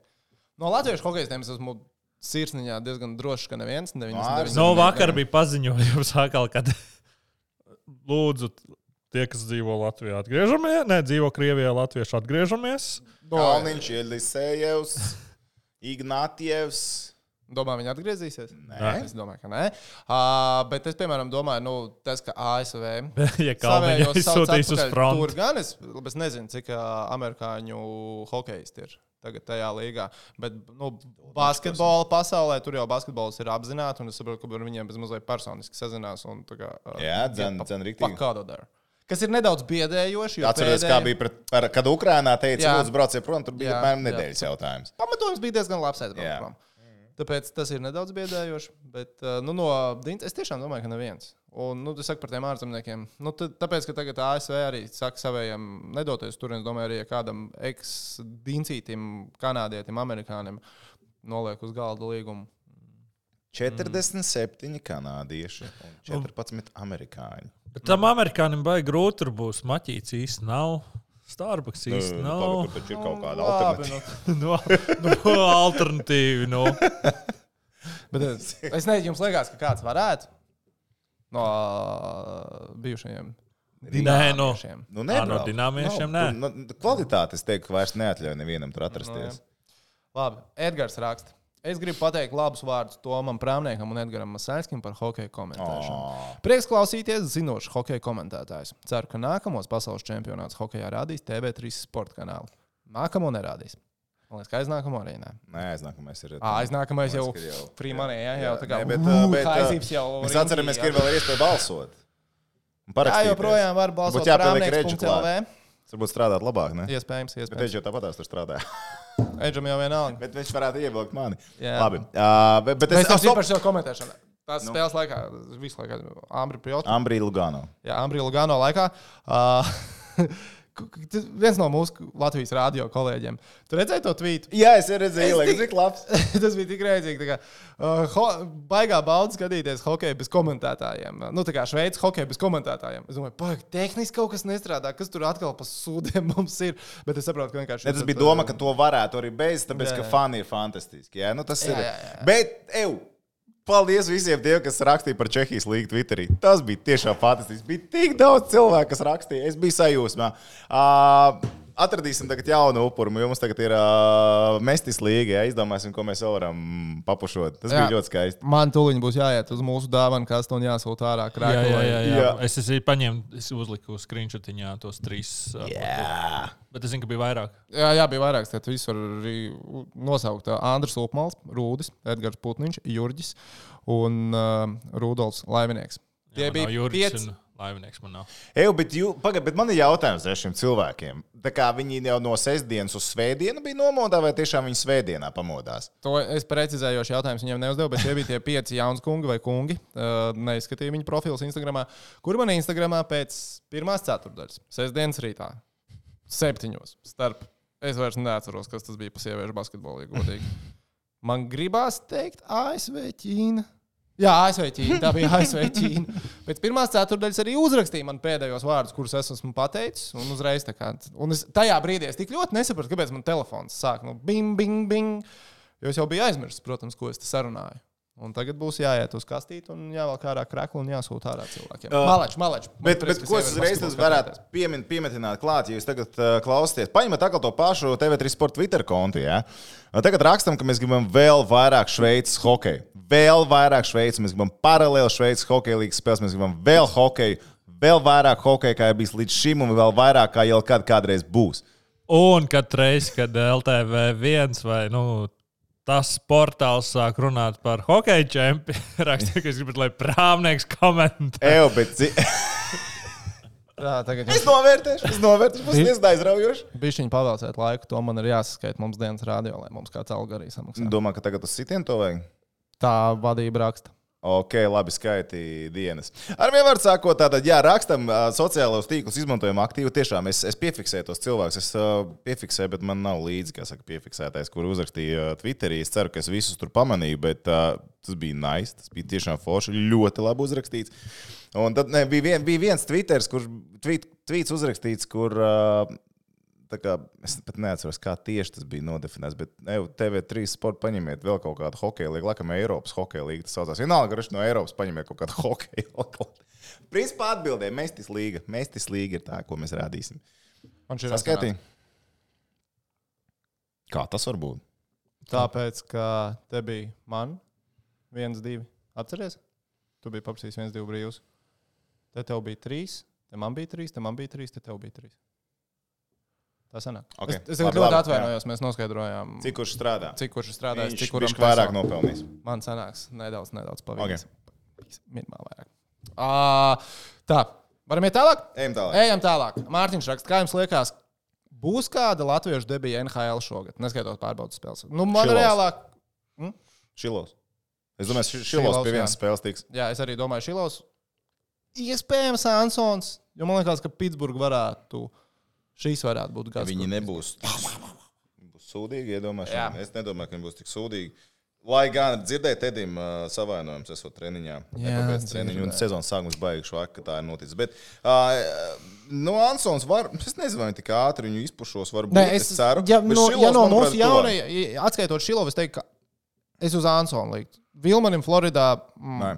Speaker 1: No latviešu hokeistiem es esmu sirsniņā diezgan drošs, ka neviens. 99.
Speaker 3: No vakar bija paziņojums, atkal, kad (laughs) lūdzu tie, kas dzīvo Latvijā, atgriežamies. Nē, dzīvo Krievijā, Latvieši atgriežamies.
Speaker 2: Kalniņš, Elisējevs, Ignātievs.
Speaker 1: Domā, viņi atgriezīsies?
Speaker 2: Nē.
Speaker 1: Es domāju, ka nē. Uh, bet es, piemēram, domāju, nu, tas, ka ASV (laughs)
Speaker 3: Ja
Speaker 1: savējos
Speaker 3: izsūtīs uz fronti.
Speaker 1: Tur gan es, es nezinu, cik ā, amerikāņu hokejisti ir tagad tajā līgā. Bet nu, basketbola pasaulē tur jau basketbols ir apzināts, un es saprotu, ka ar viņiem bez mazliet personiski sazinās. Un, kā,
Speaker 2: Jā, riktīgi.
Speaker 1: pa kādu dara. Kas ir nedaudz biedējoši. jo
Speaker 2: Atceries,
Speaker 1: pēdējie-
Speaker 2: kā bija, pret, par, kad Ukrainā teica,
Speaker 1: Jā.
Speaker 2: lūdzu, brauciet prom, tur bija
Speaker 1: Jā,
Speaker 2: apmēram
Speaker 1: jā.
Speaker 2: nedēļas jautājums.
Speaker 1: Pamatojums bija diezgan labs.
Speaker 2: Jā.
Speaker 1: aizbraukt. Tāpēc tas ir nedaudz biedējoši. Bet nu, no Dienas es tiešām domāju, ka neviens. Un, nu, tas saka par tiem ārzemniekiem. Nu, tad, tāpēc, ka tagad ASV arī saka saviem nedoties tur, es domāju, arī ja kādam eks-dincītim, kanādietim, amerikānim noliek uz galda līgumu.
Speaker 2: 47 kanādieši un 14 amerikāņi.
Speaker 3: Bet tam amerikānim baigi grūti tur būs. Maķīts īsti nav. Starbucks īsti
Speaker 2: Nu,
Speaker 3: nav.
Speaker 2: labi, tur taču ir kaut kāda
Speaker 1: Labi,
Speaker 2: alternatīva. (laughs)
Speaker 1: nu,
Speaker 3: no, no alternatīvi. No.
Speaker 1: bet es, es nezinu, jums liekas, ka kāds varētu no ā, bijušajiem
Speaker 3: Nē, no,
Speaker 1: dināmiešiem.
Speaker 2: Nu,
Speaker 3: Ā, no
Speaker 2: nebrauc.
Speaker 3: dināmiešiem
Speaker 2: Nav,
Speaker 3: nē.
Speaker 2: Nu, kvalitāte, es teiktu, ka vairs neatļauj nevienam tur atrasties.
Speaker 1: Labi, Edgars raksta. Es gribu pateikt labus vārdus Tomam Prāmniekam un Edgaram Masēnskim par hokeja komentēšanu.
Speaker 2: Oh.
Speaker 1: Prieks klausīties zinošs hokeja komentētājs. Ceru, ka nākamos pasaules čempionāts hokeja rādīs TV3 sporta kanālu. Nākamo nerādīs. Man liekas, ka aiznākamo arī nē.
Speaker 2: Nē, aiznākamais ir.
Speaker 1: Ā, aiznākamais jau
Speaker 2: jau-
Speaker 1: frīmanē, jā, jau tā kā
Speaker 2: nē, bet,
Speaker 1: ū,
Speaker 2: bet,
Speaker 1: Kaizības jau
Speaker 2: Mēs atceramies, ka ir vēl iespēja balsot.
Speaker 1: Jā, joprojām var balsot
Speaker 2: Būtu jāpieliek redžu klāt. Varbūt strādāt labāk, ne?
Speaker 1: Iespējams,
Speaker 2: Bet
Speaker 1: iespējams.
Speaker 2: viņš jau tāpatās tur strādāja. (laughs)
Speaker 1: Edžam jau vienalga.
Speaker 2: Bet viņš varētu ievilkt mani.
Speaker 1: Jā.
Speaker 2: Labi. Uh, bet, bet es esmu
Speaker 1: par šo komentēšanu. Tās
Speaker 2: Nu.
Speaker 1: spēles laikā, visu laiku, Ambri Pjotr.
Speaker 2: Ambrī Lugano.
Speaker 1: Jā, Ambrija Lugano laikā. Uh, (laughs) tas viens no mūsu Latvijas radio kolēģiem. Tu redzēji to tvītu?
Speaker 2: Jā, es redzēju,
Speaker 1: tik-
Speaker 2: cik labs. (laughs)
Speaker 1: tas bija tik rēcīgi. tā kā, Uh, ho, baigā baudas skatīties hokeju bez komentētājiem. Nu, tā kā Šveices hokeju bez komentētājiem. Es domāju, ka tehniski kaut kas nestrādā, kas tur atkal pa sūdiem (laughs) mums ir. Bet es saprotu, ka vienkārši.
Speaker 2: Ne, tas bija doma,
Speaker 1: uh,
Speaker 2: ka to varētu arī bez, tāpēc,
Speaker 1: Jā,
Speaker 2: ka
Speaker 1: jā.
Speaker 2: fani ir fantastiski. Jā, nu, tas
Speaker 1: Jā,
Speaker 2: ir.
Speaker 1: jā, jā.
Speaker 2: Bet, ev, paldies visiem tiem, kas rakstīja par Čehijas līniju Twitterī. Tas bija tiešām fantastiski. Bija tik daudz cilvēku, kas rakstīja. Es biju sajūsmā. Uh, Atradīsim tagad jaunu upuru. jo Mums tagad ir uh, mestis līga. Jā, izdomāsim, ko mēs varam papušot. Tas jā.
Speaker 1: Jā.
Speaker 2: bija ļoti skaisti.
Speaker 1: Man tūlīt būs jāiet uz mūsu dāvanu kastu un jāsūta ārā
Speaker 3: Jā,
Speaker 1: krāklī.
Speaker 3: jā, jā, jā.
Speaker 2: Jā.
Speaker 3: Es esmu paņēmis, es uzliku screenshotiņā tos trīs.
Speaker 2: Jā.
Speaker 3: Bet es zinu, ka bija vairāk.
Speaker 1: Jā, jā, bija vairākas. Tad viss var arī nosaukt. Andris Lupmals, Rūdis, Edgars Putniņš, Jurģis un uh, Rudolfs Laivinieks. Tie
Speaker 3: Jā,
Speaker 1: bija
Speaker 3: Jurgis
Speaker 1: pieci.
Speaker 3: un Laivinieks. Man nav.
Speaker 2: Eju, bet, jū, pagad, bet man ir jautājums šiem cilvēkiem. Tā kā viņi jau no sestdienas uz svētdienu bija nomodā, vai tiešām viņi svētdienā pamodās?
Speaker 1: To es precizējošu jautājumu viņiem neuzdevu, bet tie bija tie pieci jauni kungi vai kungi. Uh, neizskatīju viņu profilus Instagram, kur man Instagramā pēc pirmās ceturdaļas, sestdienas rītā, septiņos starp. Es vairs neatceros, kas tas bija pa sieviešu basketbolu. ja godīgi. Man gribās teikt, ASV Ķīna. Jā, ASV Ķīna. Tā bija ASV Ķīna. Pēc pirmās ceturdaļas arī uzrakstīja man pēdējos vārdus, kurus es esmu pateicis. Un uzreiz tā kā. Un es tajā brīdī es tik ļoti nesapratu, kāpēc man telefons sāk no bing, bing, bing. Jo es jau biju aizmirsis, protams, ko es te sarunāju. Un tagad būs jāiet uz kastīti un jāvelk ārā kreklu un jāsūta ārā cilvēkiem.
Speaker 2: Uh,
Speaker 1: Malač, malač.
Speaker 2: Bet, bet ko es uzreiz varētu piemin, piemetināt klāt, ja jūs tagad uh, klausāties? Paņemiet atkal to pašu TV3 sporta Twitter kontu. Ja? Tagad rakstam, ka mēs gribam vēl vairāk Šveices hokeja. Vēl vairāk Šveices, mēs gribam paralēli Šveices hokeja līnijas spēles, mēs gribam vēl hokeju, vēl vairāk hokeja, kā ir bijis līdz šim, un vēl vairāk, kā jau kad kādreiz būs.
Speaker 3: Un katru reizi, kad LTV viens vai nu, tas portāls sāk runāt par hokeja čempionu, (laughs) rakstīja, ka es gribu, lai prāmnieks komentē.
Speaker 2: Eju, bet (laughs)
Speaker 1: Jā, tagad
Speaker 2: es novērtēšu, es novērtēšu, tas ir aizraujoši.
Speaker 1: Bišķiņi pavēlēt laiku, to man ir jāsaskaita mums dienas rādio, lai mums kāds arī samaksā.
Speaker 2: Domā, ka tagad uz sitienu to vajag?
Speaker 1: Tā vadība raksta.
Speaker 2: Ok, labi, skaiti dienas. Ar vienu vārdu sakot, tātad, jā, rakstam, sociālos tīklus izmantojam aktīvi. Tiešām es, es piefiksēju tos cilvēkus, es uh, piefiksēju, bet man nav līdzi, kā saka, piefiksētais, kur uzrakstīja uh, Twitterī. Es ceru, ka es visus tur pamanīju, bet uh, tas bija nice, tas bija tiešām forši, ļoti labi uzrakstīts. Un tad ne, bija, vien, bija viens Twitters, kurš tweet, tweets uzrakstīts, kur. Uh, kā, es pat neatceros, kā tieši tas bija nodefinēts, bet ne, TV3 sporta paņemiet vēl kaut kādu hokeju līniju, laikam Eiropas hokeja līnija. Tas saucās. Vienalga, ka no Eiropas paņemiet kaut kādu hokeju. (laughs) Principā atbildēja, Mestis līga. Mestis līga ir tā, ko mēs rādīsim.
Speaker 1: Man šī
Speaker 2: Saskaitīja. Kā tas var būt?
Speaker 1: Tāpēc, ka te bija man viens, divi. Atceries? Tu biji paprasījis viens, divi brīvus. Te tev bija trīs, te man bija trīs, te man bija trīs, te tev bija trīs. Tā sanāk.
Speaker 2: Ok.
Speaker 1: Es, es
Speaker 2: Labi,
Speaker 1: ļoti
Speaker 2: labi,
Speaker 1: atvainojos, mēs noskaidrojām,
Speaker 2: Cik kurš strādā?
Speaker 1: cik kurš ir strādājis,
Speaker 2: Viņš
Speaker 1: cik kuram
Speaker 2: viņš vairāk nopelnījis.
Speaker 1: Man sanāks nedaudz, nedaudz pavisam. Minimāli vairāk. Uh, tā, varam iet tālāk?
Speaker 2: Ejam tālāk.
Speaker 1: Ejam tālāk. Mārtiņš raksta, kā jums liekas, būs kāda latviešu debija NHL šogad, neskaitot pārbaudas spēles? Nu, man reālāk,
Speaker 2: Šilos. Es domāju, ka
Speaker 1: Šilovs,
Speaker 2: Šilos pie
Speaker 1: jā.
Speaker 2: vienas spēles tiks.
Speaker 1: jā, es arī domāju, Šilovs. Iespējams, Ansons, jo man liekas, ka Pitsburgā varētu, šīs varētu būt
Speaker 2: Ja
Speaker 1: gads.
Speaker 2: viņi nebūs būs sūdīgi, iedomājos.
Speaker 1: Jā.
Speaker 2: Es nedomāju, ka viņi būs tik sūdīgi. Lai gan dzirdēju Tedim uh, savainojums, esot treniņā. Nepabeidz treniņu, un sezonas sākums baigšu vāk, ka tā ir noticis. Bet, uh, nu, Ansons var, es nezinu, vai tik ātri viņu izpušos, varbūt.
Speaker 1: Nē,
Speaker 2: es,
Speaker 1: es,
Speaker 2: ceru.
Speaker 1: ja, no,
Speaker 2: Šilovs,
Speaker 1: ja no mūsu jaunajiem, atskaitot Šilovu, es teiktu, ka es uz Ansonu liktu. Vilmanim Floridā. Mm,
Speaker 2: Nē.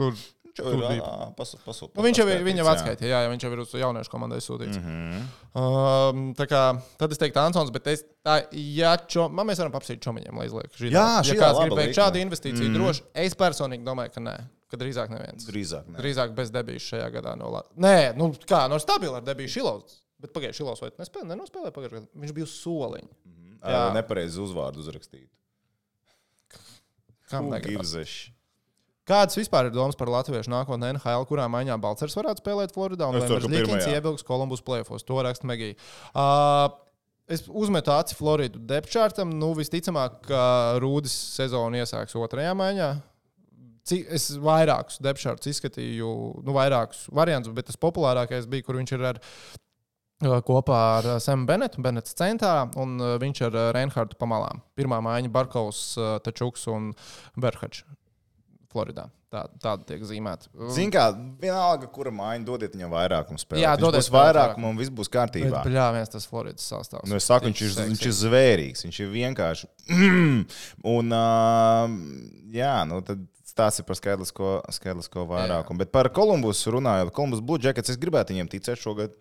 Speaker 1: tur
Speaker 2: Viņš jau ir pasu,
Speaker 1: Nu, viņš jau ir, viņa
Speaker 2: jā.
Speaker 1: atskaitīja, jā, jā, viņš jau ir uz jauniešu komandai sūtīts. Mm. -hmm. um, tā kā, tad es teiktu, Ansons, bet es, tā, ja čo, man mēs varam paprasīt čomiņiem, lai izliek. Žilā.
Speaker 2: Jā,
Speaker 1: ja
Speaker 2: šī
Speaker 1: kāds
Speaker 2: laba
Speaker 1: grib veikt šādu investīciju, mm. droši. Es personīgi domāju, ka nē, ka drīzāk neviens.
Speaker 2: Drīzāk. nē.
Speaker 1: Drīzāk bez debijas šajā gadā. No la... Nē, nu kā, no stabila ar debiju Šilovs. Bet pagājušajā Šilovs vai nespēlēja, nenospēlēja pagājušajā gadā. Viņš bija uz soliņa. Jā.
Speaker 2: Ā, Nepareizi uzvārdu uzrakstīt.
Speaker 1: Kam negribas? Kādas vispār ir domas par latviešu nākotnē NHL, kurā maiņā Balčers varētu spēlēt Floridā un Lemberģis
Speaker 2: pirmajā.
Speaker 1: iebilgs Kolumbus plēfos? To raksta Megija. Uh, es uzmetu aci Floridu depčārtam. Nu, visticamāk, ka Rūdis sezonu iesāks otrajā maiņā. Cik, es vairākus depšārtus izskatīju, nu, vairākus variantus, bet tas populārākais bija, kur viņš ir ar uh, kopā ar uh, Semu Benetu, Benets centrā, un uh, viņš ar Reinhardu pamalām. Pirmā maiņa Barkovs, Tačuks un Berhačs Floridā. Tā, tāda tiek zīmēta.
Speaker 2: Ziniet, kā vienalga, kura mājiņa dodiet viņam vairākumu spēlēt.
Speaker 1: Jā, dodiet
Speaker 2: vairākumu un viss būs kārtībā.
Speaker 1: Jā, viens tas Floridas sastāvs.
Speaker 2: Nu, es saku, viņš ir, viņš ir zvērīgs, viņš ir vienkārši. (clears throat) un, uh, jā, nu, tad tas ir par skaidrisko, skaidrisko vairākumu. Bet par Kolumbus runājot, Kolumbus Blue Jackets, es gribētu viņiem ticēt šogad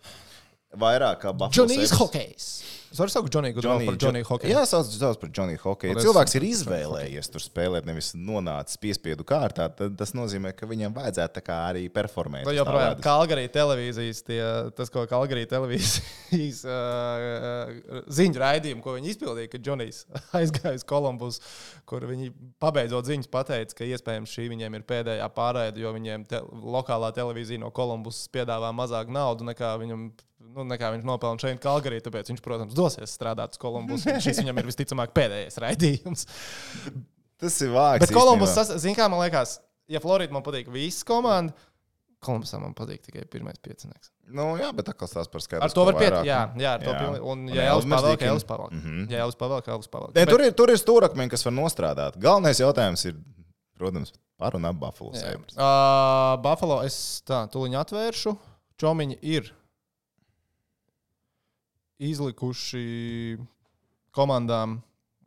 Speaker 2: vairāk kā Buffalo.
Speaker 1: Džonijs. Hokejs. Es varu saukt Džoniju Gudronu par Džoniju Hokeju.
Speaker 2: Jā, sauc, sauc par Džoniju Hokeju.
Speaker 1: Paldies.
Speaker 2: Cilvēks ir izvēlējies tur spēlēt, nevis nonācis piespiedu kārtā. Tad tas nozīmē, ka viņam vajadzētu arī performēt. Tā
Speaker 1: joprojām. Kalgarī televīzijas, tie, tas, ko Kalgarī televīzijas (laughs) uh, ziņu raidījumu, ko viņi izpildīja, kad Džonijs (laughs) aizgāja uz Kolumbus, kur viņi pabeidzot ziņas pateica, ka iespējams šī viņiem ir pēdējā pārēde, jo viņiem te, lokālā televīzija no Kolumbus piedāvā mazāk naudu nekā viņam. Nu, nekā viņš nopelna šeit, Kalgarī, tāpēc viņš, protams, dosies strādāt uz Kolumbus. Šis viņam ir visticamāk pēdējais raidījums.
Speaker 2: Tas ir vārds.
Speaker 1: Bet Kolumbus, zināmā kā man liekas, ja Florida man patīk visas komandas, Kolumbusam man patīk tikai pirmais piecinieks.
Speaker 2: Nu, jā, bet tā kā stāsta par skaidru.
Speaker 1: Ar to var pietikt. Jā, jā, ar to pilnīgi. Un, ja
Speaker 2: Elvis
Speaker 1: Elvis pavēl, ka
Speaker 2: Mežģīkim.
Speaker 1: Elvis pavēl.
Speaker 2: Mhm.
Speaker 1: Ja Elvis pavēl, ka Elvis pavēl.
Speaker 2: Ne, tur, ir, tur ir stūrakmeņi, kas var nostrādāt. Galvenais jautājums ir, protams, par un ap Buffalo.
Speaker 1: Uh, Buffalo, es tā, tuliņ atvēršu. Čomiņi ir izlikuši komandām.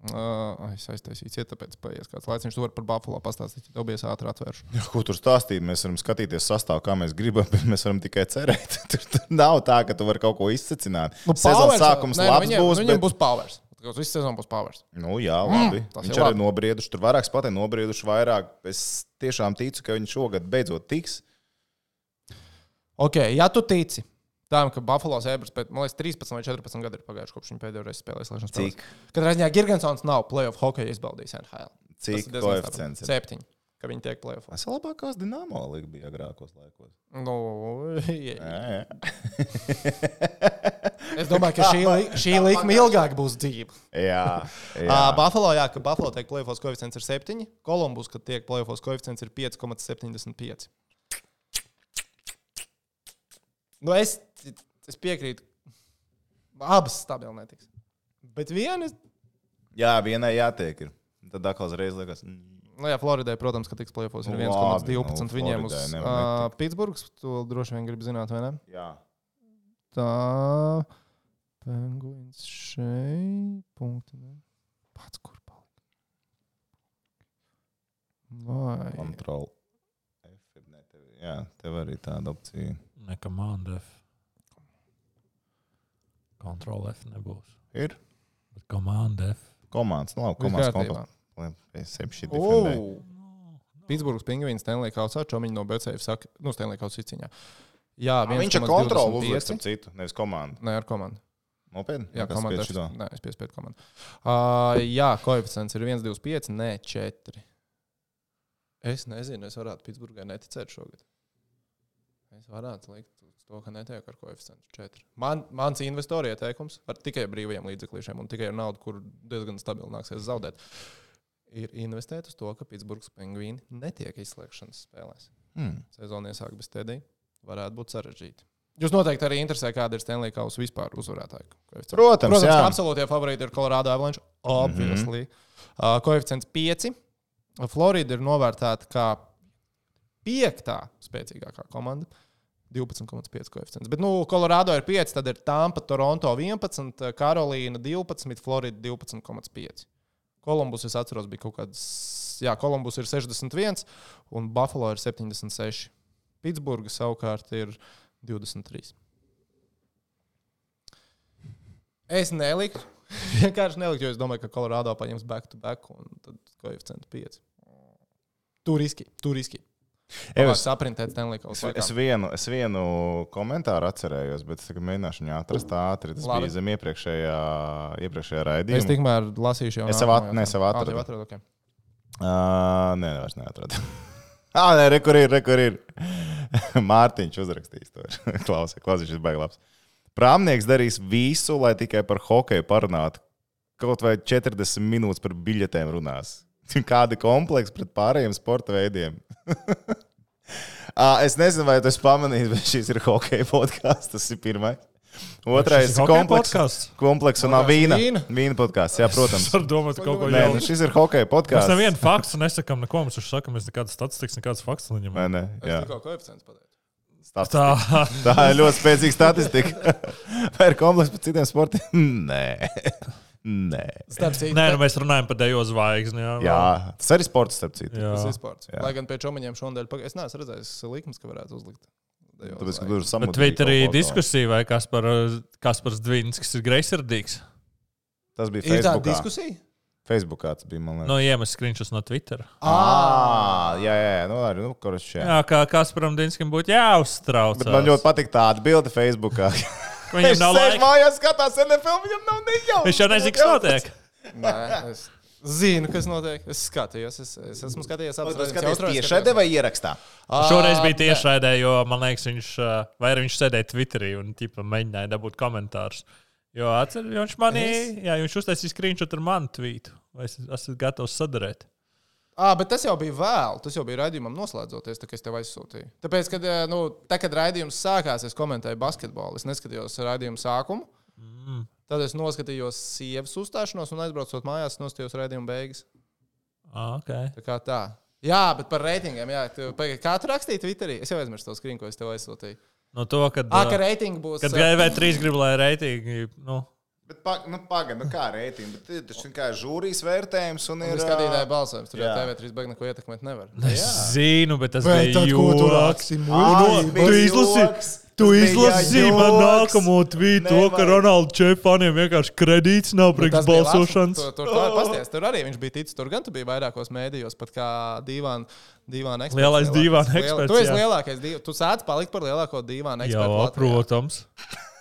Speaker 1: Uh, es aiztaisīju, ciet, tāpēc paies kāds laiks. Viņš to var par Buffalo pastāstīt. Tev bija ātri atvēršu.
Speaker 2: Jā, Ko tur stāstīt? Mēs varam skatīties sastāvā, kā mēs gribam, (laughs) bet mēs varam tikai cerēt. (laughs) Tur, tur nav tā, ka tu vari kaut ko izsacināt.
Speaker 1: Nu,
Speaker 2: Sezonas sākums
Speaker 1: nē, nu,
Speaker 2: labs
Speaker 1: viņiem,
Speaker 2: būs.
Speaker 1: Viņiem
Speaker 2: Bet...
Speaker 1: būs powers. Visu sezonu būs powers.
Speaker 2: Nu, jā, labi.
Speaker 1: Mm, tas
Speaker 2: Viņš arī nobrieduši. Tur vairāk spēlē, nobrieduši vairāk. Es tiešām ticu, ka viņš šogad beidzot tiks.
Speaker 1: Ok, ja tu tici tam, ka Buffalo Sabres pēc, man liekas, 13 vai 14 gadi ir pagājuši, kopš viņa pēdējo reizi spēlēja slēgšanas spēlēs.
Speaker 2: Cik?
Speaker 1: Katrā ziņā Girgensons nav playoff hokeja izbaudījis NHL. Tas
Speaker 2: Cik
Speaker 1: ir
Speaker 2: koeficients ir?
Speaker 1: Septiņi, ka viņi tiek playoff.
Speaker 2: Tas ir labākās dīnāmo līnijas bija agrākos laikos.
Speaker 1: Nu, jā.
Speaker 2: Jā, (laughs)
Speaker 1: es domāju, ka šī, li- (laughs) šī likme ilgāk būs dzīva.
Speaker 2: jā, (laughs) jā.
Speaker 1: Uh, Buffalo, jā, ka Buffalo tiek playoffs koeficients ir 7, Kolumbus, kad tiek playoffs koeficients ir 5,75. Nu, es, es piekrītu. Abas stabili netiks. Bet viena,
Speaker 2: jā vienai jātiek. Ir. Tad atkal uzreiz liekas, mm,
Speaker 1: nu jā, Floridai, protams, ka tiks playoffs ir
Speaker 2: Nu,
Speaker 1: 1,12
Speaker 2: labi, nu,
Speaker 1: viņiem uz uh. Pitsburgas. To droši vien grib zināt, vai ne?
Speaker 2: jā.
Speaker 1: Tā. Penguins šeit. Punkti. Ne? Pats kur palika. Vai.
Speaker 2: Kontrol. F ir ne, tev, jā, tev arī tāda opcija.
Speaker 3: Ne Command F. Control F nebūs.
Speaker 2: Ir.
Speaker 3: Bet Command F.
Speaker 2: Komandas, nu labi, komandas.
Speaker 1: Oh! Pitsburgas pingvīns Stanley Kausā, Čomiņš no BCF saka, nu, Stanley Kausa izcīņā. Jā,
Speaker 2: Ah, Viņš ar kontroli uzliek
Speaker 1: 1,25.
Speaker 2: starp citu, nevis komandu.
Speaker 1: Nē, ar komandu.
Speaker 2: Nopietni?
Speaker 1: Jā, komanda. Nē, es piespiedu komandu. Uh, jā, koeficients ir 1,25, nē, 4. Es nezinu, es varētu Pitsburgai neticēt šogad. Es varētu likt uz to, ka netiek ar koeficientu 4. Man, mans investoru ieteikums ar tikai brīvajiem līdzekļiem un tikai ar naudu, kur diezgan stabili nāksies zaudēt, ir investēt uz to, ka Pitsburgas pingvīni netiek izslēgšanas spēlēs.
Speaker 2: Hmm.
Speaker 1: Sezona iesāk bez tēdī. Varētu būt sarežģīti. Jūs noteikti arī interesē, kāda ir Stanley Kausa vispār uzvarētāja. koeficients.
Speaker 2: Protams,
Speaker 1: Protams
Speaker 2: jā.
Speaker 1: ka absolūtie favorīti ir Colorado Avalanche. Obviously. Mm -hmm. uh, koeficients 5. Florida ir novērtēta kā piektā spēcīgākā komanda. 12,5 koeficients. Bet, nu, Colorado ir 5, tad ir Tampa, Toronto 11, Karolīna 12, Florida 12,5. Kolumbus, es atceros, bija kaut kāds, jā, Kolumbus ir 61 un Buffalo ir 76. Pitsburga savukārt ir 23. Es neliku. (laughs) Vienkārši neliku, jo es domāju, ka Colorado paņems back to back un tad koeficientu 5. Tur riski, tur riski.
Speaker 2: Ev,
Speaker 1: Es
Speaker 2: Es, es, es, vienu, es vienu komentāru atcerējos, bet es mēģināšu viņu atrast ātri. Tas
Speaker 1: Labi.
Speaker 2: bija zem iepriekšējā, iepriekšējā
Speaker 1: Es
Speaker 2: raidījuma.
Speaker 1: tikmēr lasīšu jau.
Speaker 2: Es sev at- ne, sev atradu.
Speaker 1: atradu. Okay.
Speaker 2: Uh, nē, vairs neatradu. (laughs) ah, nē, re, kur ir, re, kur ir. (laughs) Mārtiņš uzrakstījis to. Klausies, klausies, šis baigs labs. Prāmnieks darīs visu, lai tikai par hokeju parunātu. Kaut vai 40 minūtes par biļetēm runās. (laughs) Kāda kompleksa pret pārējiem sporta veidiem? (laughs) Ah, es nezinu, vai tas pamanīs, bet šis ir hokeja podkāsts. Tas ir pirmais. Otrais ir komplekss.
Speaker 3: podcasts?
Speaker 2: Komplekss un vīna.
Speaker 1: vīna?
Speaker 2: Vīna podkāsts, jā, protams. (laughs)
Speaker 3: Es varu domāt, ka kaut ko
Speaker 2: Nē,
Speaker 3: jaunu.
Speaker 2: nu šis ir hokeja
Speaker 3: Mēs
Speaker 2: podkāsts.
Speaker 3: nevienu faktu nesakām, neko mums viņš saka. Mēs nekādas statistikas, nekādas faktus neņemam.
Speaker 2: ne?
Speaker 1: Es
Speaker 2: Jā.
Speaker 1: tikko koeficients pateicu.
Speaker 2: Statistika.
Speaker 3: Tā,
Speaker 2: Tā ir ļoti spēcīga statistika. (laughs) Vai ir komplekss par citiem sportiem? Nē. Nē.
Speaker 1: Starp citu,
Speaker 3: nē, nu mēs runājam par dejo zvaigzni. Jā,
Speaker 2: Jā, tas arī sports, starp citu.
Speaker 3: jā.
Speaker 1: tas ir sports.
Speaker 2: Jā.
Speaker 1: Lai gan pie čomiņiem šodien pagaidām es neesmu redzējis likmes, ka varētu uzlikt.
Speaker 2: Tāpēc, ka tur
Speaker 3: Bet
Speaker 2: samudrīja
Speaker 3: Twitterī diskusija, vai kas par, kas par Zdvīns, kas ir greizsirdīgs.
Speaker 2: Tas bija
Speaker 1: Ir tāda
Speaker 2: Facebookā.
Speaker 1: diskusija?
Speaker 2: Facebookā tas bija.
Speaker 3: No iemes skriņšus no Twitter.
Speaker 2: Ah, jā, jā, jā, nu, arī, nu, kurš šajā.
Speaker 3: Jā, kā Kasparam Dinskam būtu jāuztrauc.
Speaker 2: Bet man ļoti patīk tāda bilde Facebookā. (laughs)
Speaker 3: Viņam
Speaker 2: Viņš
Speaker 3: nav laika.
Speaker 2: mājās, skatās NFL, viņam nav nejauši.
Speaker 3: Viņš jau nezina, kas notiek.
Speaker 1: Nē, es zinu, kas notiek. Es skatījos, es, es esmu skatījies reizes.
Speaker 2: skaties
Speaker 1: skatījos.
Speaker 2: vai ierakstā?
Speaker 1: Ā,
Speaker 3: Šoreiz bija tiešraidē, jo man liekas, viņš, vai arī viņš sēdēja Twitterī un ķipa, mēģināja dabūt komentārus. Jo, atcer, jo viņš manī,
Speaker 1: Es?
Speaker 3: jā, viņš uztaisīja screenshot ar manu tvītu. Vai es esmu gatavs sadarēt?
Speaker 1: À, bet tas jau bija vēl. Tas jau bija raidījumam noslēdzoties, kā es tev aizsūtīju. Tāpēc, kad, nu, tā, kad raidījums sākās, es komentēju basketbolu. Es neskatījos raidījumu sākumu.
Speaker 3: Mm.
Speaker 1: Tad es noskatījos sievas uzstāšanos un aizbraucot mājās, noskatījos raidījumu beigas.
Speaker 3: Ah, okay.
Speaker 1: Tā kā tā. Jā, bet par reitingiem. Jā, kā tu rakstīji Twitterī? Es jau aizmirsu to skriņu, ko es tev aizsūtīju.
Speaker 3: No to, kad,
Speaker 1: Ah, ka reitingi būs.
Speaker 3: kad
Speaker 1: eh,
Speaker 3: GV3 grib, lai reitingi. Nu,
Speaker 2: Bet, pa, nu, pagaidi, nu, kā reitingi. Bet tas ir kā žūrijas vērtējums un
Speaker 1: un
Speaker 2: ir.
Speaker 1: ir skatītāji balsojums. Tur jau
Speaker 2: jā.
Speaker 1: TV3 beig neko ietekmēt nevar.
Speaker 3: es zinu, bet tas
Speaker 1: Bet
Speaker 3: bija
Speaker 1: tad, ko tu
Speaker 3: joks. tu izlasi-. Tu izlasīji man nākamo tvītu, to, ka. Ronalda Čefaniem vienkārši kredīts nav
Speaker 1: Nu,
Speaker 3: priekš balsošanas.
Speaker 1: Tur, tur, tur, pasties, tur arī viņš bija ticis. Tur gan tu biji vairākos mēdījos, pat kā divāna eksperts.
Speaker 3: Lielais
Speaker 1: Liela-
Speaker 3: eksperts,
Speaker 1: Tu esi lielākais. Tu sāc palikt par lielāko divāna
Speaker 3: Jā,
Speaker 1: ekspertu. Latvijā. (laughs)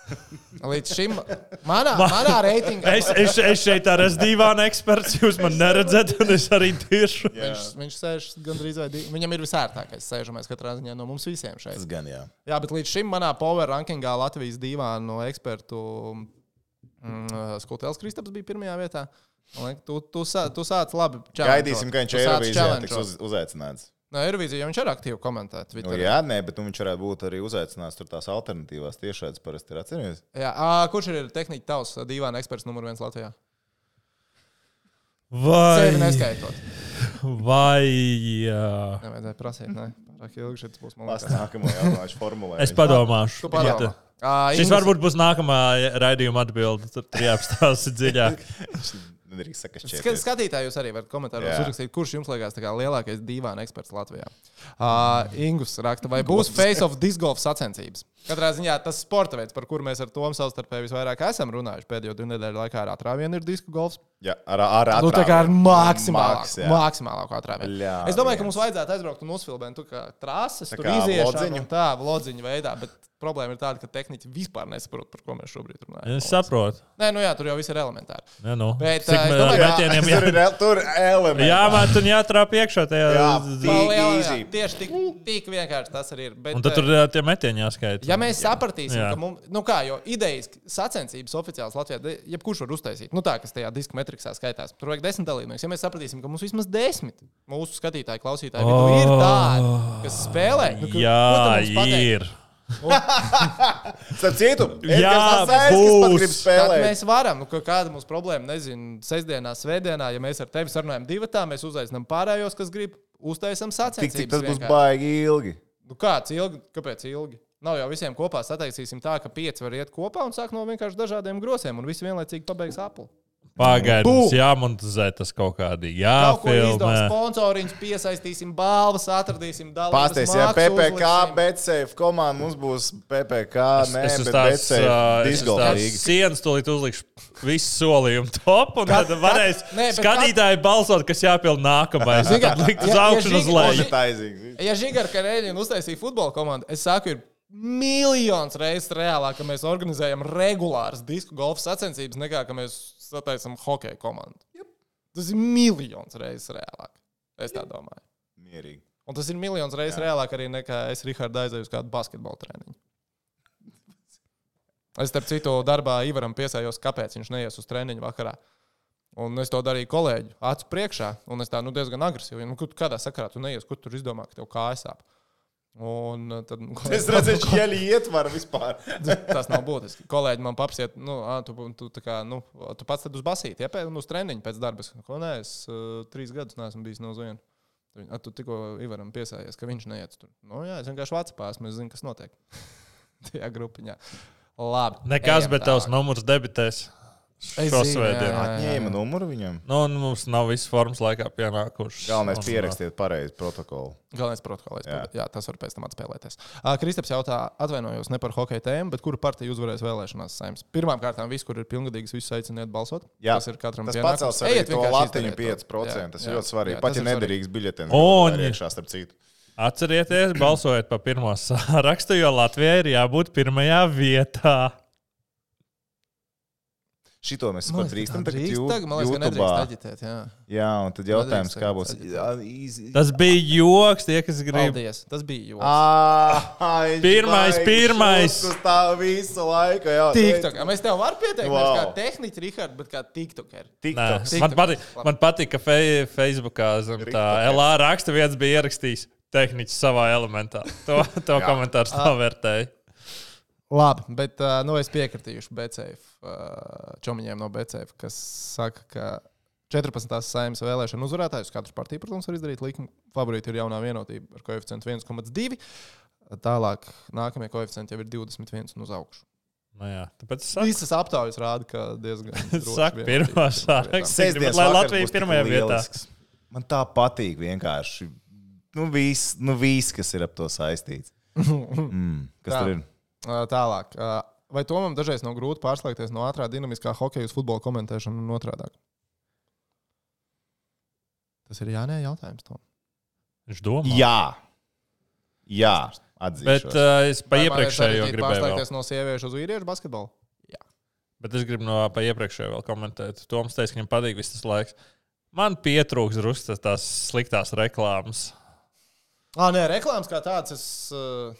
Speaker 1: Līdz šim manā, manā reitingā
Speaker 3: Es, es, es šeit arī esmu divāna eksperts, jūs man neredzat, un es arī tiešu.
Speaker 1: viņš, viņš sēž gandrīz vai divi. Viņam ir visērtākais sēžamais katrā ziņā no mums visiem šeit.
Speaker 2: Tas gan, jā.
Speaker 1: Jā, bet līdz šim manā power rankingā Latvijas divānu ekspertu mm, Skutēls Kristaps bija pirmajā vietā. Man liekas, Tu, tu, sā- tu sāc labi.
Speaker 2: Gaidīsim, ka viņš
Speaker 1: Tu sāc
Speaker 2: Eirovīzijā tiks uz, uzaicināts.
Speaker 1: No Eirovīzija jau viņš ir aktīvi komentēt.
Speaker 2: Nu, jā, nē, bet nu, viņš varētu būt arī uzaicināts tur tās alternatīvās tiešādas parasti ir atceries.
Speaker 1: Jā, ā, kurš ir tehniski tavs divāna eksperts numur viens Latvijā? Sevi
Speaker 3: Vai,
Speaker 1: neskaitot.
Speaker 3: vai jā.
Speaker 1: Nevajadzēja prasīt, nē. Pārāk ilgi šis būs. man
Speaker 2: Tas
Speaker 1: liekas.
Speaker 2: nākamo jautājumu formulē.
Speaker 3: Es padomāšu.
Speaker 1: Tu padomā.
Speaker 3: Šis varbūt būs nākamā raidījuma atbilde. Tur tur jāapstāsta dziļāk. (laughs)
Speaker 2: Nedrīkst
Speaker 1: Skat,
Speaker 2: šķiet.
Speaker 1: skatītāji, jūs arī varat komentāros
Speaker 2: Jā.
Speaker 1: uzrakstīt, kurš jums liekas lielākais divāna eksperts Latvijā. Uh, Ingus raksta, vai būs face of disc golf sacensības? Katrā ziņā tas sporta veids, par kuru mēs ar Tomu savstarpēji visvairāk esam runājuši pēdējo divu nedēļu laikā, ar atrāvienu ir disku golfs.
Speaker 2: Jā, ar, ar, ar
Speaker 1: Nu, tā kā ar maksimālāku,
Speaker 2: Maks, jā.
Speaker 1: maksimālāku atrāvienu. Es domāju, ka
Speaker 2: viens.
Speaker 1: mums vajadzētu aizbraukt un uzfilmēt tu kā trases,
Speaker 2: Tā
Speaker 1: tur
Speaker 2: kā
Speaker 1: un tā, vlodziņu veidā, bet problēma ir tāda, ka tehniķi vispār nesaprot, par ko mēs šobrīd runājam.
Speaker 3: Es saprotu.
Speaker 1: Nē, nu jā, tur jau viss ir elementāri.
Speaker 3: Ja, nu.
Speaker 1: Bet,
Speaker 3: Cik mē-
Speaker 1: domāju,
Speaker 3: metieniem
Speaker 2: Tur
Speaker 3: jā,
Speaker 2: ir el- tur elementi.
Speaker 3: jā man tur jātrāp iekšā tajā.
Speaker 2: Jā. easy.
Speaker 1: Tieši tik, tik vienkārši tas arī ir. Bet,
Speaker 3: Un tad tur ā, tie metieni jāskaita.
Speaker 1: Ja mēs sapratīsim,
Speaker 3: Jā.
Speaker 1: ka mums, nu kā, jo idejas sacensības oficiāls Latvijā, jebkurš var uztaisīt, nu tā, kas tajā diska metriksā skaitās, tur vajag desmit dalībniekus. Ja mēs sapratīsim, ka mums vismaz desmit mūsu skatītāji, klausītāji vidū ir tādi, kas spēlē, nu, ka- ko
Speaker 3: Jā,
Speaker 1: tu mums pateikt? (laughs)
Speaker 2: Starp citu,
Speaker 3: Jā, būs.
Speaker 1: mēs varam, nu, ka kāda mums problēma, nezinu, sestdienā, svētdienā, ja mēs ar tevi sarunājam divi tā, mēs uzaicinām pārējos, kas grib, uztaisam
Speaker 2: Tik,
Speaker 1: sacensības.
Speaker 2: cik tas būs
Speaker 1: vienkārši.
Speaker 2: baigi ilgi.
Speaker 1: Nu, kāds ilgi? Kāpēc ilgi? Nav jau visiem kopā sataisīsim tā, ka pieci var iet kopā un sāk no vienkārši dažādiem grosiem, un visi vienlaicīgi pabeigs apli.
Speaker 3: Mums jāmontizē tas kaut
Speaker 1: ko
Speaker 3: Jāfilmē.
Speaker 1: sponsoriņus piesaistīsim, balvas atradīsim, dalībnieku.
Speaker 2: Pastāstiet, ja PPC, BCF komanda mums būs PPC, nē,
Speaker 3: Es tās,
Speaker 2: BCF
Speaker 3: es tās
Speaker 2: līga.
Speaker 3: sienas tūlīt uzlikšu visu solījumu top, un tad varēs
Speaker 1: kat- nē,
Speaker 3: skatītāji balsot, kas jāpild nākamais.
Speaker 1: Kā-
Speaker 3: likt uz augšu uz leju.
Speaker 1: ja- Žigar Kareļina uztaisīja futbola komandu, es saku, ir miljons reizes reālāk, ka mēs organizējam regulāras disku golfa sacensības, nekā ka mēs sataisām hokeja komandu. Tas ir miljons reizes reālāk. Es tā domāju.
Speaker 2: Mierīgi.
Speaker 1: Un tas ir miljons reizes reālāk arī nekā es Rihardu aizēju uz kādu basketbola treniņu. (laughs) Es, starp citu, darbā Ivaram piesājos, kāpēc viņš neies uz treniņu vakarā. Un es to darīju kolēģi acu priekšā, un es tā nu, diezgan agresīvi. Nu, kur- kādā sakarā tu neies, kur tur izdomā, ka tev kājas sāp? Un uh, tad (laughs) nu,
Speaker 2: Es redzēju, ka Jēlī ietver vispār. (laughs)
Speaker 1: tas nav būtiski. Kolēģi man paprasīja, nu, ā, tu, tu, tā kā, nu, tu pats tad uz basīti, ja pēc, uz treniņu pēc darba. Es, Ko nē, es uh, trīs gadus neesmu bijis no Zviedrijas. Tad Tu tikko Ivaram piesājies, ka viņš neiet tur. Nu, jā, es vienkārši vācu mēs zinām, kas notiek (laughs) tajā grupiņā. Labi.
Speaker 3: Nekas, bet tavs
Speaker 1: tālāk.
Speaker 3: numurs debitēs.
Speaker 1: Es
Speaker 3: Šo
Speaker 1: zinu, jā,
Speaker 3: svētdienu.
Speaker 1: jā, jā.
Speaker 2: Ņēma numuru viņam.
Speaker 3: Nu, un mums nav viss formas laikā pienākuši.
Speaker 2: Galvenais
Speaker 3: Un,
Speaker 2: pierakstiet pareizi protokolu.
Speaker 1: Galvenais protokols. Jā.
Speaker 2: Jā.
Speaker 1: tas var pēc tam atspēlēties. Uh, Kristaps jautā, atvainojos ne par hokeja tēmu, bet kuru partiju uzvarēs vēlēšanās saimnes? Pirmkārt, visi, kur ir pilngadīgs, visus aiciniet balsot.
Speaker 2: Jā,
Speaker 1: tas ir katram
Speaker 2: Tas pacels arī to latiņu
Speaker 1: izdariet to.
Speaker 2: 5%.
Speaker 1: Jā,
Speaker 2: Tas ir ļoti svarīgi. Pat ja nederīgs biļetēm,
Speaker 3: Un-
Speaker 2: iekšā starp citu.
Speaker 3: Atcerieties, balsojiet par pirmo (laughs) sārakstu, jo Latvijai ir jābūt pirmajā vietā.
Speaker 2: Šito mēs pat drīkstam
Speaker 1: tā
Speaker 2: tagad
Speaker 1: drīkst
Speaker 2: jū-
Speaker 1: tagad, Man liekas, ka nedrīkst aģitēt. Jā.
Speaker 2: Jā, un tad jautājums,
Speaker 1: Nedrīkst
Speaker 2: kā būs.
Speaker 1: aģitēt.
Speaker 2: Jā.
Speaker 3: Tas bija joks, tie, kas grib.
Speaker 1: Paldies. Tas bija joks.
Speaker 2: Ah,
Speaker 3: Pirmais, pirmais.
Speaker 2: Tas tā visu laiku jau.
Speaker 1: TikTok. Mēs tev varam pieteikt, wow. Kā tehniķi, Rihard, bet kā TikToker.
Speaker 3: Nē,
Speaker 2: TikTok.
Speaker 1: TikTok.
Speaker 3: man, patīk, man patīk, ka fe, Facebookā zem tā. LA raksta viens bija ierakstījis tehniski savā elementā. To, to
Speaker 2: Jā.
Speaker 3: komentārs novērtēja.
Speaker 1: Labi, bet uh, nu, es piekritīšu BCF uh, čomiņiem no BCF, kas saka, ka 14. saimnes vēlēšana uzvarētājus katru partiju, protams, var izdarīt likumu. Favorīti ir jaunā vienotība ar koeficientu 1,2. Tālāk nākamie koeficienti jau ir 21 un uz augšu.
Speaker 3: Nu, jā, tāpēc es saku,
Speaker 1: Visas aptaujas rāda, ka diezgan. (laughs) vienotība
Speaker 3: pirmā
Speaker 1: ir.
Speaker 2: Sestdienas
Speaker 3: Lai Latvija
Speaker 2: tik
Speaker 3: pirmajā vietā.
Speaker 2: Man tā patīk vienkārši. Nu, viss, nu, vis, kas ir ap to saistīts. (laughs) Mm, kas
Speaker 1: Tā.
Speaker 2: tur ir?
Speaker 1: Tālāk. Vai Tomam dažreiz nav grūti pārslēgties no ātrā dinamiskā hokeja uz futbola komentēšanu un otrādi? Tas ir jā, nē, jautājums. Tom.
Speaker 3: Viņš domā.
Speaker 2: Jā, jā atzīšu.
Speaker 3: Bet uh, es pa iepriekšējo gribēju. Vēl.
Speaker 1: Pārslēgties no sieviešu uz vīriešu basketbolu.
Speaker 3: Bet es gribu no pa iepriekšējo vēl komentēt. Toms teica, ka viņam patīk viss tas laiks. Man pietrūks drusku tās sliktās reklāmas.
Speaker 1: Ah, nē, reklāmas kā tāds. Es, uh,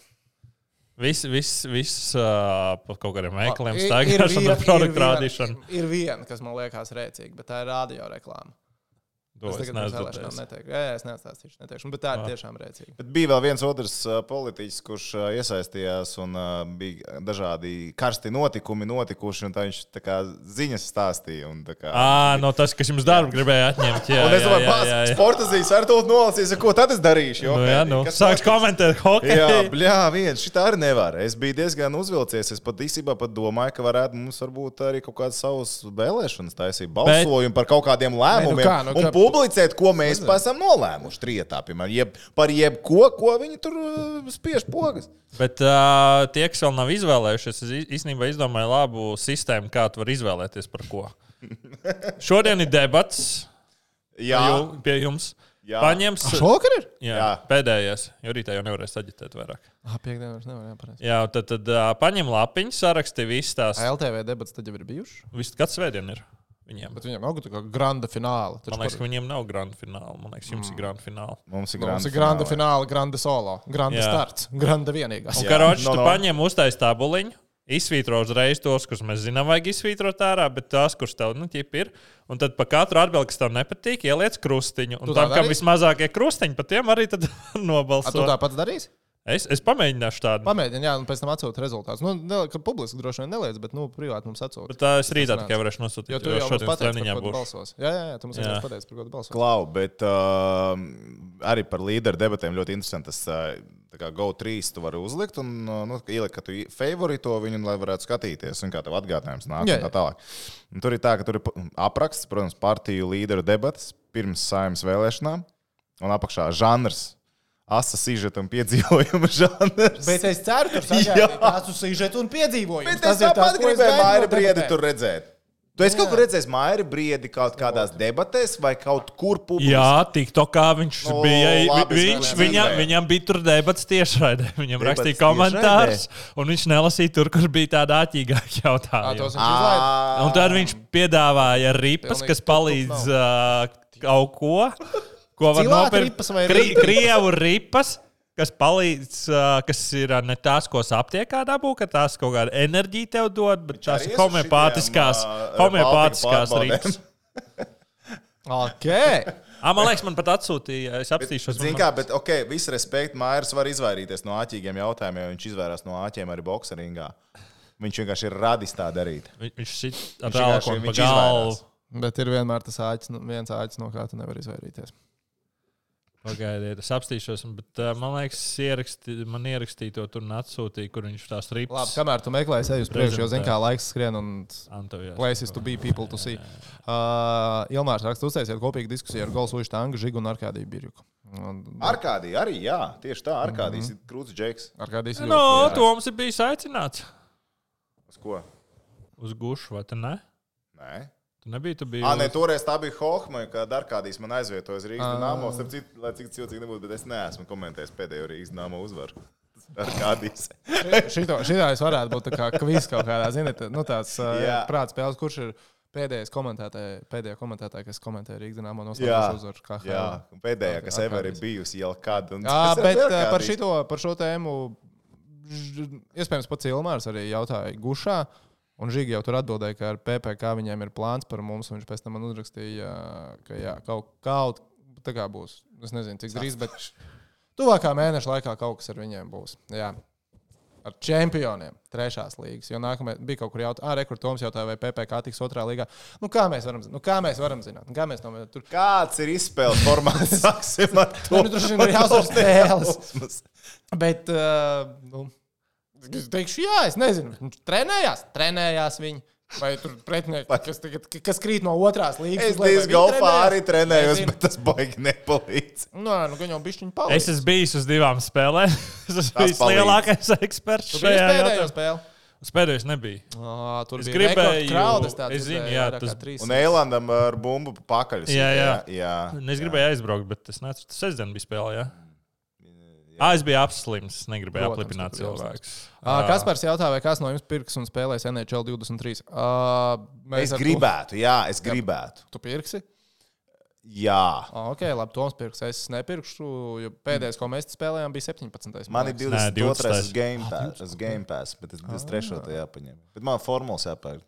Speaker 3: Viss, viss, viss uh, par kaut kādiem veikaliem,
Speaker 1: viena-
Speaker 3: produktu rādīšanu.
Speaker 1: Ir viena, kas man liekas rēcīga, bet tā ir radio reklāma.
Speaker 3: To
Speaker 1: Es
Speaker 3: es
Speaker 1: tagad
Speaker 3: neesmu
Speaker 1: vēlēšanām neteiktu. Jā, jā, es neatstāstīšu, neteikšu. Bet tā ir
Speaker 3: Ah.
Speaker 1: tiešām rēcīga.
Speaker 2: Bet bija vēl viens otrs politiķis, kurš iesaistījās un bija dažādi karsti notikumi notikuši, un tā viņš tā kā ziņas stāstīja. un tā Kā...
Speaker 3: Ā, no tas, kas jums darbu gribēja atņemt. Jā,
Speaker 2: Un es domāju,
Speaker 3: jā.
Speaker 2: sporta zīmes ar to nolasīs, ko tad es darīšu. Jo,
Speaker 3: Nu, jā, nu, sāks
Speaker 2: notiks?
Speaker 3: komentēt (laughs) hokeju.
Speaker 2: Jā, bļā, viens šī tā arī nevar. Es biju diezgan uzvilcies. Es pat īstenībā pat domāju, ka varētu mums varbūt arī kaut kādas savas vēlēšanas taisīt, balsojumu par kaut kādiem lēmumiem
Speaker 1: kā, nu,
Speaker 2: un
Speaker 1: kā-
Speaker 2: publicēt, ko mēs esam nolēmuši trietā, piemēram, jeb, par jebko, ko viņi tur uh, spiež pogas.
Speaker 3: Bet uh, tie, kas vēl nav izvēlējušies, es īstenībā izdomāju labu sistēmu, kā tu vari izvēlēties par ko. (laughs) Šodien ir debats
Speaker 2: Jā,
Speaker 3: jū- pie jums.
Speaker 2: Jā.
Speaker 3: Paņems,
Speaker 1: Šovakar ir?
Speaker 3: jā,
Speaker 2: Jā.
Speaker 3: pēdējais, jo rītā jau nevarēs aģitēt vairāk.
Speaker 1: Ah, piekdienā vairs nevar jāpareizi.
Speaker 3: Jā, tad, tad uh, paņem lapiņu, saraksti visas tās.
Speaker 1: LTV debats tad jau ir bijuši.
Speaker 3: Viss katrs svētdien ir viņiem.
Speaker 1: Bet viņiem nav tā kā granda fināla. Taču
Speaker 3: Man liekas,
Speaker 1: par-
Speaker 3: ka viņiem nav grand fināla. Man liekas, jums ir grand fināla.
Speaker 2: mums ir
Speaker 1: Nu, Mums ir granda fināla, granda solo, granda
Speaker 3: Jā.
Speaker 1: starts, granda vienīgās.
Speaker 3: Un karoči,
Speaker 2: no,
Speaker 3: tu
Speaker 2: no.
Speaker 3: paņem uztais tabuliņu, izsvītro uzreiz tos, kurus mēs zinām, vajag izsvītrot ārā, bet tās, kuras tev nu, ir. Un tad pa katru atbildi, kas tev nepatīk, ieliec krustiņu. Un
Speaker 1: Tu
Speaker 3: tam, kam vismazākie krustiņi, pat tiem arī tad (laughs)
Speaker 1: A, tu
Speaker 3: nobalso.
Speaker 1: tāpat darīsi?
Speaker 3: Es, es pamēģināšu tādu.
Speaker 1: Pamēģini, jā, un pēc tam atsūti rezultātus. Nu, ne, publiski droši vien neliec, bet nu, privāti mums atsūti.
Speaker 3: Bet tā es rītā tikai varēšu nosūtīt.
Speaker 1: Jo tu jau
Speaker 3: šodien
Speaker 1: tu
Speaker 3: būšu.
Speaker 1: balsos. Jā, jā, jā, tu mums
Speaker 3: Jā.
Speaker 1: jau pateici, par ko tu balsos.
Speaker 2: Klau, bet uh, arī par līderu debatēm ļoti interesanti. Tas uh, tā kā GO3 tu vari uzlikt un uh, nu, ielikt, ka tu favorito viņu, lai varētu skatīties, un kā tev atgādinājums nāk.
Speaker 1: Jā,
Speaker 2: un Tā
Speaker 1: jā.
Speaker 2: tālāk. Un tur ir tā, ka tur ir apraksts, protams, partiju līderu debatas pirms saimnes vēlēšanām, un apakšā žanrs. Asa sižeta un piedzīvojuma (laughs) žanrs.
Speaker 1: Bet es ceru, ka
Speaker 2: Jā.
Speaker 1: tas ir sižets un piedzīvojums.
Speaker 2: Bet es tāpat gribēju Maija Briedi tur redzēt. Tu esi kaut kur redzējis Maija Briedi kaut kādās debatēs vai kaut kur publiski?
Speaker 3: Jā, TikTokā viņš
Speaker 2: Nu,
Speaker 3: bija.
Speaker 2: labi,
Speaker 3: Viņš, viņam, viņam bija tur debats tiešraidē. (laughs) Viņam
Speaker 2: Debats
Speaker 3: rakstīja komentārus, un viņš nelasīja tur, kur bija tāda āķīgāka (laughs)
Speaker 1: Jā,
Speaker 3: jautājuma. Un tad viņš piedāvāja ripas, kas palīdz uh, kaut ko, ko var
Speaker 1: Cilāt
Speaker 3: nopirkt.
Speaker 1: ripas vai
Speaker 3: Kri? Krievu ripas. Kas palīdz, kas ir ne tās, ko aptiekā dabū, ka tās kaut kāda enerģija tev dod, bet tās
Speaker 2: arī
Speaker 3: ir homeopātiskās, homeopātiskās ripas.
Speaker 1: Ok.
Speaker 3: Ah, man liekas, man pat atsūtīja, es apstīšos.
Speaker 2: Zini, kā, bet, ok, viss respekt, Mairs var izvairīties no āķīgiem jautājumiem, jo viņš izvairās no āķiem arī bokseringā. Viņš vienkārši ir radis tā darīt.
Speaker 3: Vi- Viņš sit ar
Speaker 2: Viņš viņš
Speaker 3: galvu.
Speaker 1: Bet ir vienmēr tas āķis, nu, viens āķis, no kā tu nevari izvairīties.
Speaker 3: Pagaidiet, es apstīšos, bet uh, man liekas, ieraksti, man ierakstīja to tur un atsūtīja, kur viņš tās
Speaker 1: Labi,
Speaker 3: ripas.
Speaker 1: kamēr tu meklēji sevi uz priekšu, jo zini, kā laiks skrien un
Speaker 3: Antovijās.
Speaker 1: places to be, people to see. Uh, Ilmārs raksta, uztaisiet kopīgu diskusiju ar Golsu Uštangu, Žigu un Arkādiju Birjuku. Un-
Speaker 2: Arkādija arī, jā, tieši tā, Arkādijas ir krūts džeks.
Speaker 1: Arkādijs ir
Speaker 3: No, Nu, Toms ir bijis aicināts
Speaker 2: Uz ko?
Speaker 3: uz gušu, vai tu ne?
Speaker 2: Nē.
Speaker 3: Tu nebija, tu biji.
Speaker 2: Ah, nē,
Speaker 3: uz-
Speaker 2: toreiz tā bija Hohma, kad Arkādijas man aizvietojas Rīgas
Speaker 1: Ā.
Speaker 2: dīnāmo. Starp citu, lai cik cilvēki nebūtu, bet es neesmu komentējis pēdējo Rīgas dīnāmo uzvaru. Arkādijas.
Speaker 1: Šito, šitā es varētu būt tā kā kviz kaut kādā, ziniet, nu tāds uh,
Speaker 2: Jā.
Speaker 1: prāts spēles, kurš ir pēdējais komentētājs, pēdējā komentētāja, kas komentē Rīgas dīnāmo noslēgumu uzvaru. KHL.
Speaker 2: jā, un pēdējā, kas ever ir bijusi jau kad. un
Speaker 1: Jā, bet uh, par, šito, par šo tēmu iespējams pats Ilmārs arī jautāja Gušā. Un Žīgi jau tur atbildēja, ka ar PPC viņiem ir plāns par mums. Viņš pēc tam man uzrakstīja, ka jā, kaut, kaut tā kā būs. Es nezinu, cik drīz, bet tuvākā mēneša laikā kaut kas ar viņiem būs. Jā. Ar čempioniem, trešās līgas. Jo nākamajā bija kaut kur jautājums, ah, rekur Toms jautāja, vai PPC tiks otrā līgā. Nu, kā mēs varam, zināt? nu, kā mēs varam zināt? Kā mēs to tur
Speaker 2: Kāds ir izspēles formāts? (laughs) Sāksim ar to.
Speaker 1: Nē, nu, droši vien ir jāuzvar spēles. Bet, uh, nu, es teikšu, jā, es nezinu. Viņš trenējās, trenējās viņi. Vai tur pretinieki, kas, tagad, kas krīt no otrās līnijas?
Speaker 2: Es diezgan golfā arī trenējos, bet tas baigi nepalīdz.
Speaker 1: Nu, nē, nu, gan jau bišķiņi palīdz.
Speaker 3: Es esmu bijis uz divām spēlēm. (laughs) es esmu bijis lielākais eksperts šajā
Speaker 1: pēdējo
Speaker 3: jautājumā.
Speaker 1: spēli.
Speaker 3: Uz pēdējos nebija.
Speaker 1: Oh, tur
Speaker 3: Es
Speaker 1: bija
Speaker 3: gribēju-
Speaker 1: kraudas, tā,
Speaker 3: es zinu, jā, tas-
Speaker 2: Un Eilandam ar bumbu pakaļ.
Speaker 3: Jā, jā.
Speaker 2: jā.
Speaker 3: Es gribēju aizbraukt, bet es nācu. Tas sestdien bija spēlē. Jā. Ah, es biju apslims. Es negribēju
Speaker 1: Protams,
Speaker 3: aplipināt cilvēkus.
Speaker 1: Uh, Kaspars jautā, vai kāds no jums pirks un spēlēs NHL 23? Uh,
Speaker 2: Es
Speaker 1: ar to-
Speaker 2: gribētu, jā, es gribētu.
Speaker 1: Tu pirksi?
Speaker 2: Jā.
Speaker 1: Ah, ok, labi, Toms pirks. Es nepirkšu, jo pēdējais, ko mēs spēlējām, bija 17.
Speaker 2: Man ir
Speaker 1: man liekas.
Speaker 2: 22.
Speaker 3: 20.
Speaker 2: Game Pass, uz Game Pass bet es 23. jāpaņem. Bet man formulas jāpērk.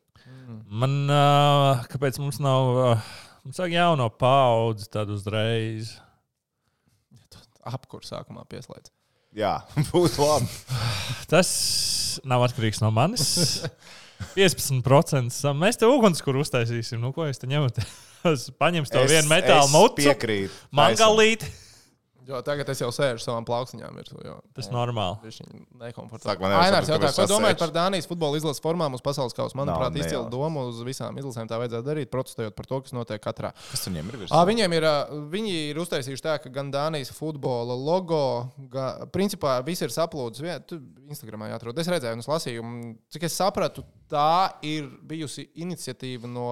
Speaker 3: Man, uh, kāpēc mums nav uh, Mums vajag jauno paudzi, tad uzreiz.
Speaker 1: Apkur sākumā pieslēdz.
Speaker 2: Jā, (laughs) būtu labi.
Speaker 3: Tas nav atkarīgs no manis. 15% sam- mēs te ugunskura uztaisīsim. Nu, ko jūs te ņemat? (laughs) Paņems to
Speaker 2: Es-
Speaker 3: vienu metālu
Speaker 2: es
Speaker 3: mucu,
Speaker 2: Piekrītu.
Speaker 3: mangalīti.
Speaker 1: Jo tagad es jau sēžu savām plauksniņām. Ir, jo,
Speaker 3: Tas normāli.
Speaker 1: Viņš ir
Speaker 2: Sāk,
Speaker 1: nekomfortabli. Ainārs jautā, ko domājat par Dānijas futbola izlases formām uz pasaules kausa? Manuprāt,
Speaker 2: Nav
Speaker 1: izcila doma uz visām izlasēm tā vajadzētu darīt, protestējot par to, kas notiek katrā.
Speaker 2: Kas viņiem ir virs?
Speaker 1: À, viņiem ir, viņi ir uztaisījuši tā, ka gan Dānijas futbola logo, gan, principā viss ir saplūdis. Instagramā jāatrod. Es redzēju, un es lasīju, un cik es sapratu, tā ir bijusi iniciatīva no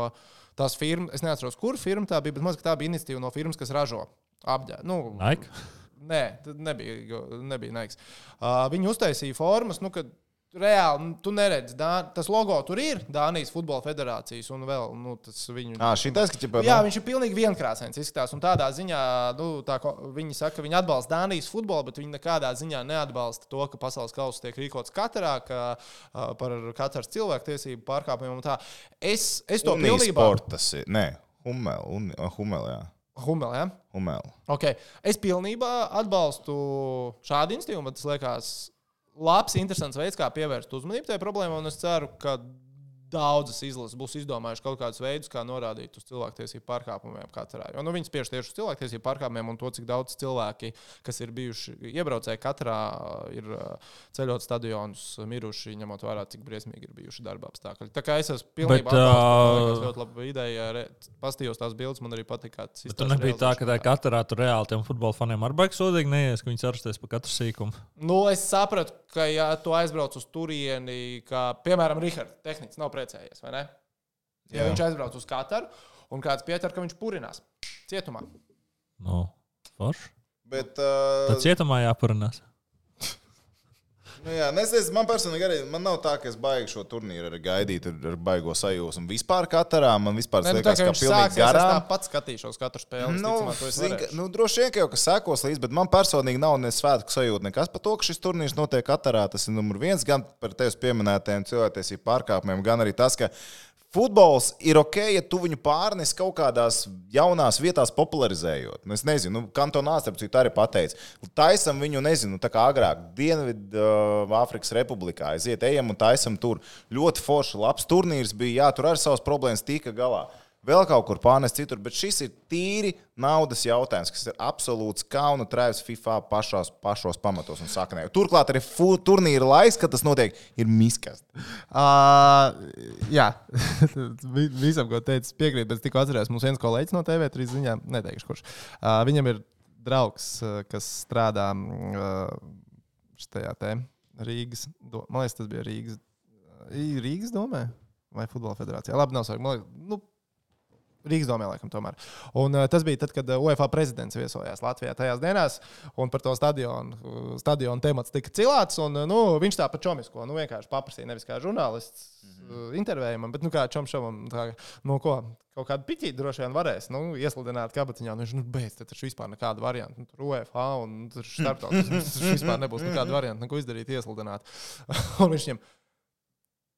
Speaker 1: tās firmas. Es neatceros, kur firma tā bija, bet mazliet tā bija iniciatīva no firmas, kas ražo apģērbu. Nu,
Speaker 3: Nike?
Speaker 1: Nē, tad nebija, nebija Nike. Uh, viņi uztaisīja formas, nu, kad reāli nu, tu neredzi, Dā, tas logo tur ir Dānijas Futbola Federācijas un vēl nu, tas viņu.
Speaker 2: Ah, šī tas, ka ķipa,
Speaker 1: Jā, viņš ir pilnīgi vienkrāsains izskatās. Un tādā ziņā, nu, tā, viņi saka, ka viņi atbalsta Dānijas futbolu, bet viņi nekādā ziņā neatbalsta to, ka pasaules kausa tiek rīkots katrā, ka, uh, par katras cilvēku tiesību pārkāpumiem. un tā. Es, es to pilnībā.
Speaker 2: Sportas ir. Nē, Humel, un, Humel, jā.
Speaker 1: Humel, ja?
Speaker 2: Humel.
Speaker 1: Okay. Es pilnībā atbalstu šādu institīvu, bet tas liekas labs, interesants veids, kā pievērst uzmanību tai problēmai. Es ceru, ka daudzas izlases būs izdomājušas kaut kādus veidus, kā norādīt uz cilvēktiesību pārkāpumiem katrā. Jo nu, viņi spiež tieši uz cilvēktiesību pārkāpumiem un to, cik daudz cilvēki, kas ir bijuši iebraucēji katrā, ir uh, ceļot stadionus, miruši, ņemot vērā, cik briesmīgi ir bijuši darba apstākļi. Tā kā es esmu pilnībā
Speaker 3: ā,
Speaker 1: liekas, ļoti laba ideja. Pastījos tās bildes, man arī
Speaker 3: Bet tur nebija tā, ka tā katrā tur reāli tiem futbola faniem ar baigi sodīgi neies, ka viņi arastēs par katru sīkumu.
Speaker 1: Nu, es sapratu, ka, ja tu aizbrauc uz turieni, kā piemēram Rahards, tehniski nav precējies, vai ne? Ja
Speaker 2: Jā.
Speaker 1: viņš aizbrauc uz Kataru un kāds pieķer, ka viņš purinās cietumā.
Speaker 3: Nu, forši.
Speaker 2: Bet, uh,
Speaker 3: Tad cietumā jāparinās.
Speaker 2: Nu, jā, nezinu, man personīgi arī man nav tā, ka es baigi šo turnīru arī gaidītu ar, ar baigo sajūsmu. Vispār katrā man vispār
Speaker 1: Nē, nu, tā,
Speaker 2: liekas,
Speaker 1: ka
Speaker 2: ka
Speaker 1: viņš
Speaker 2: pilnīgi
Speaker 1: sāksies, es tāpat skatīšos katru spēli.
Speaker 2: Nu,
Speaker 1: Nu, es
Speaker 2: ka-
Speaker 1: varēšu.
Speaker 2: nu, droši vien, ka jau kas sekos līdzi, bet man personīgi nav ne svētku sajūta. Nekas par to, ka šis turnīrs notiek katrā. Tas ir numur viens gan par tevis pieminētajiem cilvēktiesību pārkāpumiem, gan arī tas, ka futbols ir ok, ja tu viņu pārnes kaut kādās jaunās vietās, popularizējot. Nu, es nezinu, nu, kantonā starp citu arī pateicis. Taisam viņu, nezinu, tā kā agrāk Dienvidāfrikas Republikā. Aiziet, ejam un taisam tur. Ļoti forši, labs turnīrs bija. Jā, tur arī savas problēmas tika galā vēl kaut kur pārnest citur, bet šis ir tīri naudas jautājums, kas ir absolūts kaunu trēvs FIFA pašās, pašos pamatos un saknē. Turklāt arī turnīra laiks, kad tas notiek, ir miskas.
Speaker 1: Uh, jā, (laughs) Vi- visam, ko teicu, piekrītu, bet tikko atceros, mums viens kolēģis no TV3 ziņā, neteikšu, kurš. Uh, viņam ir draugs, kas strādā uh, šajā te Rīgas, man liekas, tas bija Rīgas, Rīgas domē vai Futbola federācijā. Labi, nav svarīgi. man liekas, Nu, Rīgas domē, laikam, tomēr. Un, uh, tas bija tad, kad uh, UEFA prezidents viesojās Latvijā tajās dienās, un par to stadionu, uh, stadionu temats tika cilāts. Un, nu, viņš tā pa čomisko nu, vienkārši paprasīja, nevis kā žurnālists mm -hmm. intervējumam, bet nu, kā čomšavam, tā, nu, ko, kaut kādu piķīti droši vien varēs nu, iesludināt kabatiņā. Nu, viņš nu, beidz, tad taču vispār nekāda varianta. Nu, tur UEFA un (laughs) tas vispār nebūs nekāda varianta, neko izdarīt, iesludināt. (laughs) un viņš viņam.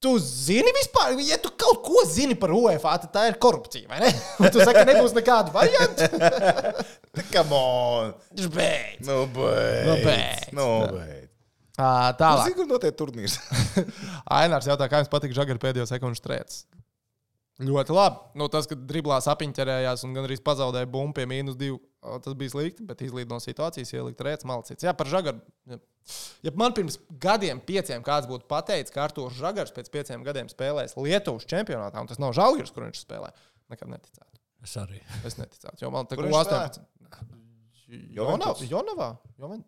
Speaker 1: Tu zini vispār, ja tu kaut ko zini par UEFA, tad tā ir korupcija, vai ne? Un (laughs) tu saki, ka nebūs nekāda varianta. (laughs)
Speaker 2: Come on!
Speaker 1: Viņš beidz.
Speaker 2: Nu, beidz!
Speaker 1: Nu, beidz.
Speaker 2: Nu, beidz.
Speaker 1: Ā,
Speaker 2: Tu
Speaker 1: Tālāk.
Speaker 2: zini, kur notiek turnīrs? (laughs)
Speaker 1: Ainārs jautā, kā jums patīk žagara pēdējo sekundžu strēts. Ļoti labi. Nu, tas, kad driblā apiņķerējās un gandrīz pazaudēja bumbu pie mīnus divu, o, tas bija slikti, bet izlīd no situācijas, ielikt rēts malcīts. Jā, par žagaru. Ja. ja man pirms gadiem, pieciem, kāds būtu pateicis, ka Arthurs Žagars pēc pieciem gadiem spēlēs Lietuvas čempionātā, un tas nav Žalgiris, kur viņš spēlē, nekad neticētu.
Speaker 3: Es arī.
Speaker 1: Es neticētu, jo man tā kā
Speaker 2: viņš
Speaker 1: 18. Jonavā?
Speaker 2: Juventus?
Speaker 1: Jonavā? Joven-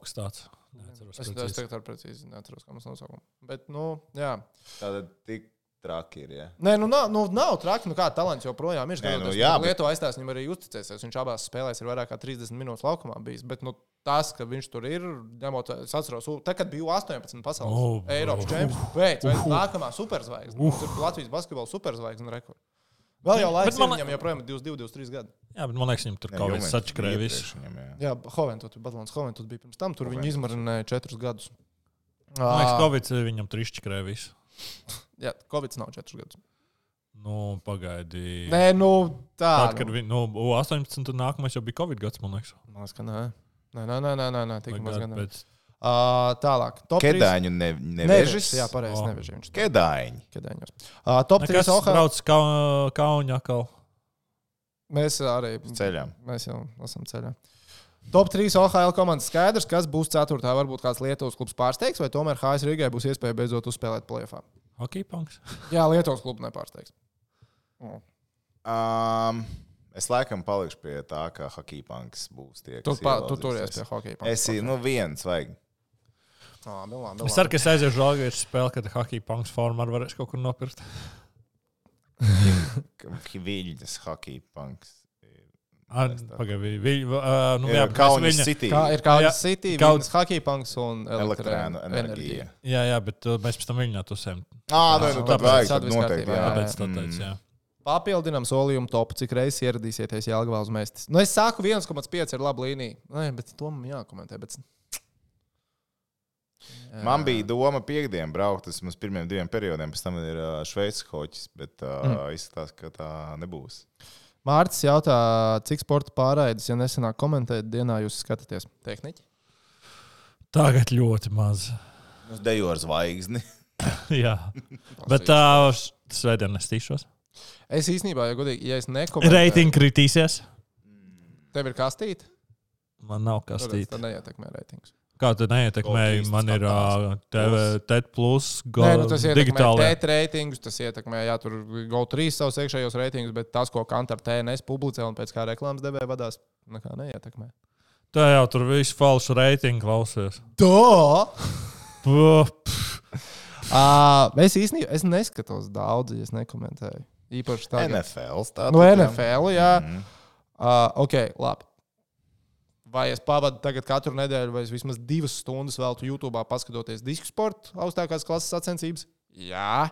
Speaker 3: kas tāds. Neatceros,
Speaker 1: Es, es
Speaker 3: precīzi.
Speaker 1: tagad ar precīzi neatceros, kā mums nosaukumu. Bet, nu, jā.
Speaker 2: Tātad tik traki ir. Ja.
Speaker 1: Nē, nu nav, nu, nav traki. Nu, kā talants joprojām ir.
Speaker 2: Nē, nu, jā, bet-
Speaker 1: Lietuvā aizstās viņam arī uzticēsies. Viņš abās spēlēs ir vairāk kā 30 minūtes laukumā bijis. Bet nu, tas, ka viņš tur ir, ņemot, es atceros, tad, kad bija 18 pasaules
Speaker 3: Oh,
Speaker 1: oh, Eiropas čempions, pēc tam nākamā superzvaigznes. Uh. Tur Latvijas basketbola superzvaigznes rekords. Vēl jau laiks,
Speaker 3: Bet man
Speaker 1: viņam joprojām ir 22, 23 gadi.
Speaker 3: Jā, bet man liekas, viņam tur kaut kas sačakrēja visu.
Speaker 2: Jā.
Speaker 1: Jā, Hoventut, Badalons Hoventut bija pirms tam. Tur viņi
Speaker 2: Hoventuts.
Speaker 1: izmarināja 4 gadus.
Speaker 3: Man liekas, Covid viņam tur izčakrēja visu.
Speaker 1: Jā, Covid nav 4 gadus.
Speaker 3: Nu, pagaidi.
Speaker 1: Nē, nu tā.
Speaker 3: Tad, kad viņi, nu, 18 un nākamais jau bija Covid gads, man liekas.
Speaker 1: Man liekas, ka nē. Nē, nē, nē, nē, nē, nē tik maz gan.
Speaker 3: pēc-
Speaker 1: Uh, tālāk. Top 3.
Speaker 2: Kedāņu ne,
Speaker 1: Nevežis. Jā, pareizi.
Speaker 3: O.
Speaker 1: Nevežis. Viņš
Speaker 2: Kedāņi.
Speaker 1: Kedēņos. Uh, top 3.
Speaker 3: Kas
Speaker 1: OHL.
Speaker 3: brauc Ka- Kauņa atkal?
Speaker 1: Mēs arī.
Speaker 2: Ceļām.
Speaker 1: Mēs jau esam ceļā. Top 3 OHL komandas skaidrs, kas būs 4. Varbūt kāds Lietuvas klubs pārsteigs, vai tomēr HS Rīgai būs iespēja beidzot uzspēlēt plēfā.
Speaker 3: Hockey punks. (laughs)
Speaker 1: Jā, Lietuvas klubs nepārsteigs.
Speaker 2: Um, es laikam palikšu pie tā, ka hockey punks būs tie.
Speaker 1: Tu,
Speaker 2: kas
Speaker 1: pa, tu turies pie hokeja.
Speaker 2: Es ir, nu, viens vajag.
Speaker 1: Ah, bilā,
Speaker 3: Es ceru, ka es aiziešu žēlgājus spēli, kad hockey punks formā varēs kaut kur nopirkt. (laughs)
Speaker 2: Viļņas hockey punks.
Speaker 3: Pagaidām. Nu,
Speaker 2: Jā, Kaunis
Speaker 3: viņa.
Speaker 2: City.
Speaker 1: Kā ir kāda
Speaker 3: Jā,
Speaker 1: City,
Speaker 3: kaut-
Speaker 1: kāds hockey punks un
Speaker 2: elektrēnu enerģija.
Speaker 3: Jā, jā, bet uh, mēs pēc tam viņu tusējam.
Speaker 2: Ā, nu, nu, tad
Speaker 1: Tāpēc
Speaker 2: vajag,
Speaker 1: viss
Speaker 2: noteikti. Jā.
Speaker 3: Tāpēc tā
Speaker 2: Mm.
Speaker 3: teicu, jā.
Speaker 1: Papildinām solījumu topu, cik reizes ieradīsieties Jālgavā uz mēstis. Nu, es saku, 1,5 ir laba līnija. Nē, bet to man jākomentē. Bet... Jā.
Speaker 2: Man bija doma piekdienā braukt uz mums pirmiem diviem periodiem, pēc tam ir uh, Šveices hoķis, bet uh, mm. izskatās, ka tā nebūs.
Speaker 1: Mārcis jautā, cik sporta pārraides, ja nesenāk komentēt, dienā jūs skatāties? Tehniķi?
Speaker 3: Tagad ļoti maz.
Speaker 2: Uz dejo ar zvaigzni. (laughs)
Speaker 3: jā, bet tā svētdien es tīšos.
Speaker 1: Es īstenībā, ja godīgi, ja es nekomentēju,
Speaker 3: Reitingi kritīsies.
Speaker 1: tev ir kastīte,
Speaker 3: Man nav kas
Speaker 1: tad
Speaker 3: tīt.
Speaker 1: tas neietekmē reitingus.
Speaker 3: Kā tu neietekmēji?
Speaker 2: Gold
Speaker 3: Man ir uh, TV, TED, plus, go,
Speaker 1: Nē, nu, tas ietekmē
Speaker 3: digitālajā.
Speaker 1: tēt reitingus, tas ietekmē, jā, tur GO3 savus iekšējos reitingus, bet tas, ko Kantar TNS publicē un pēc kā reklāmas devēja vadās, nekā neietekmē.
Speaker 3: Tā jau tur viss falšu reitingu klausies.
Speaker 1: Tā!
Speaker 3: Puh,
Speaker 1: Uh, es īstenībā es neskatos daudz, ja es nekomentēju. Īpaši tagad.
Speaker 2: NFL. Tā
Speaker 1: No NFL, jā.
Speaker 2: Mhm.
Speaker 1: Uh, ok, labi. Vai es pavadu tagad katru nedēļu, vai vismaz divas stundas veltu YouTube, paskatoties disku sporta augstākās klases sacensības? Jā.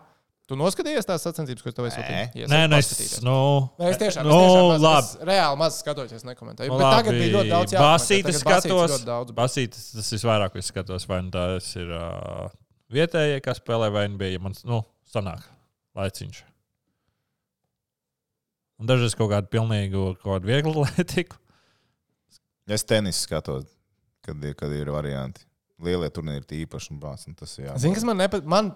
Speaker 1: Tu noskatījies tās sacensības, ko es tev esmu
Speaker 2: Nē.
Speaker 3: Nē, nē, es, nu,
Speaker 1: Nē, es tiešām,
Speaker 3: nu,
Speaker 1: es tiešām maz,
Speaker 3: labi.
Speaker 1: es reāli maz skatos, es nekomentēju.
Speaker 3: Nu,
Speaker 1: Bet tagad bija ļoti daudz Tagad basītis
Speaker 3: skatos.
Speaker 1: ļoti daudz.
Speaker 3: Basītis, tas ir vairāk, ko es skatos. Vai nu tas ir uh, vietējie, kas spēlē, vai nu bija mans, nu, sanāk, laiciņš. Un dažreiz kaut kādu pilnīgu, kaut kādu vieglu (laughs) lietiku.
Speaker 2: Es tenis skatos, kad ir, kad ir varianti. Lielie turnīri ir īpaši un bācis. Tas ir jā.
Speaker 1: Zini, kas man nepatīk? Man,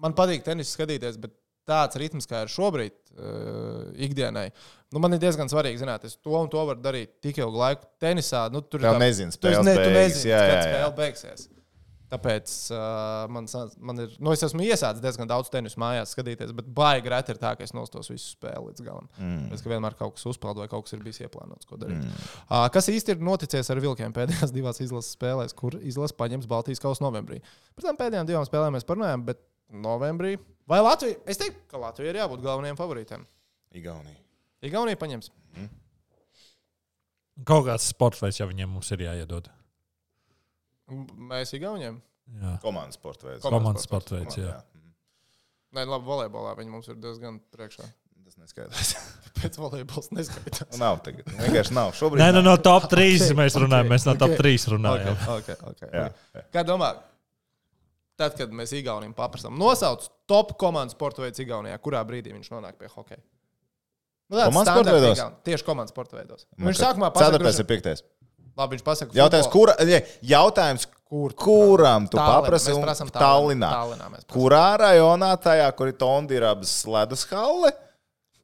Speaker 1: man patīk tenis skatīties, bet tāds ritms, kā ir šobrīd, uh, ikdienai, nu, man ir diezgan svarīgi zināt, es to un to varu darīt tik ilgu laiku. Tenisā, nu, tur tā-
Speaker 2: nezinu,
Speaker 1: tu, esi
Speaker 2: spēles
Speaker 1: ne, tu nezini,
Speaker 2: Jā, jā, jā.
Speaker 1: spēle beigsies. Tāpēc uh, man, man ir, nu, es esmu iesācis diezgan daudz tenisu mājās skatīties, bet baigi reti ir tā, ka es nostos visu spēli līdz galam.
Speaker 2: Mm.
Speaker 1: Es ka vienmēr kaut kas uzpeld vai kaut kas ir bijis ieplānots, ko darīt. Mm. Uh, kas īsti ir noticis ar vilkiem pēdējās (laughs) divās izlases spēlēs, kur izlase paņems Baltijas kausu novembrī? Par tām pēdējām divām spēlēm mēs parunājām, bet novembrī. Vai Latvija? Es teiktu, ka Latvija ir jābūt galvenajiem favorītiem.
Speaker 2: Igaunija.
Speaker 1: Igaunija paņems.
Speaker 3: Kaut kāds sports veids jau viņiem mums ir jāiedod.
Speaker 1: Mēs Igauniem.
Speaker 3: Jā.
Speaker 2: Komandas sporta veids.
Speaker 3: Komandas sporta veids, jā.
Speaker 2: Mhm.
Speaker 1: Nē, labi, volejbolā viņi mums ir diezgan priekšā.
Speaker 2: Tas neskaidrs. (laughs)
Speaker 1: Pēc volejbola neskaitās.
Speaker 2: nav tagad. Vienkārši nav. Šobrīd.
Speaker 3: Nē, nu, no top 3
Speaker 1: Ok,
Speaker 3: mēs runājam.
Speaker 1: ok,
Speaker 3: Mēs no top
Speaker 1: ok.
Speaker 3: 3 runājam.
Speaker 1: Okay, okay,
Speaker 2: Jā,
Speaker 1: okay. Kā domā? Tad, kad mēs Igaunijam paprasām, nosauc top komandas sporta veidu Igaunijā, kurā brīdī viņš nonāk pie hokeja? Nu,
Speaker 2: Komandas sporta veidos?
Speaker 1: Tieši komandas sporta veidos. Viņš sākumā pasaka,
Speaker 2: Ceturtais
Speaker 1: droši-
Speaker 2: ir piektais.
Speaker 1: Labi, viņš pasaka,
Speaker 2: Jautājums, kura, ja, jautājums
Speaker 1: kur,
Speaker 2: kuram tu
Speaker 1: Tallinā.
Speaker 2: paprasti? Tallinā.
Speaker 1: Tallinā prasām.
Speaker 2: Kurā rajonā, tajā, kur ir Tondirabas ledus halle?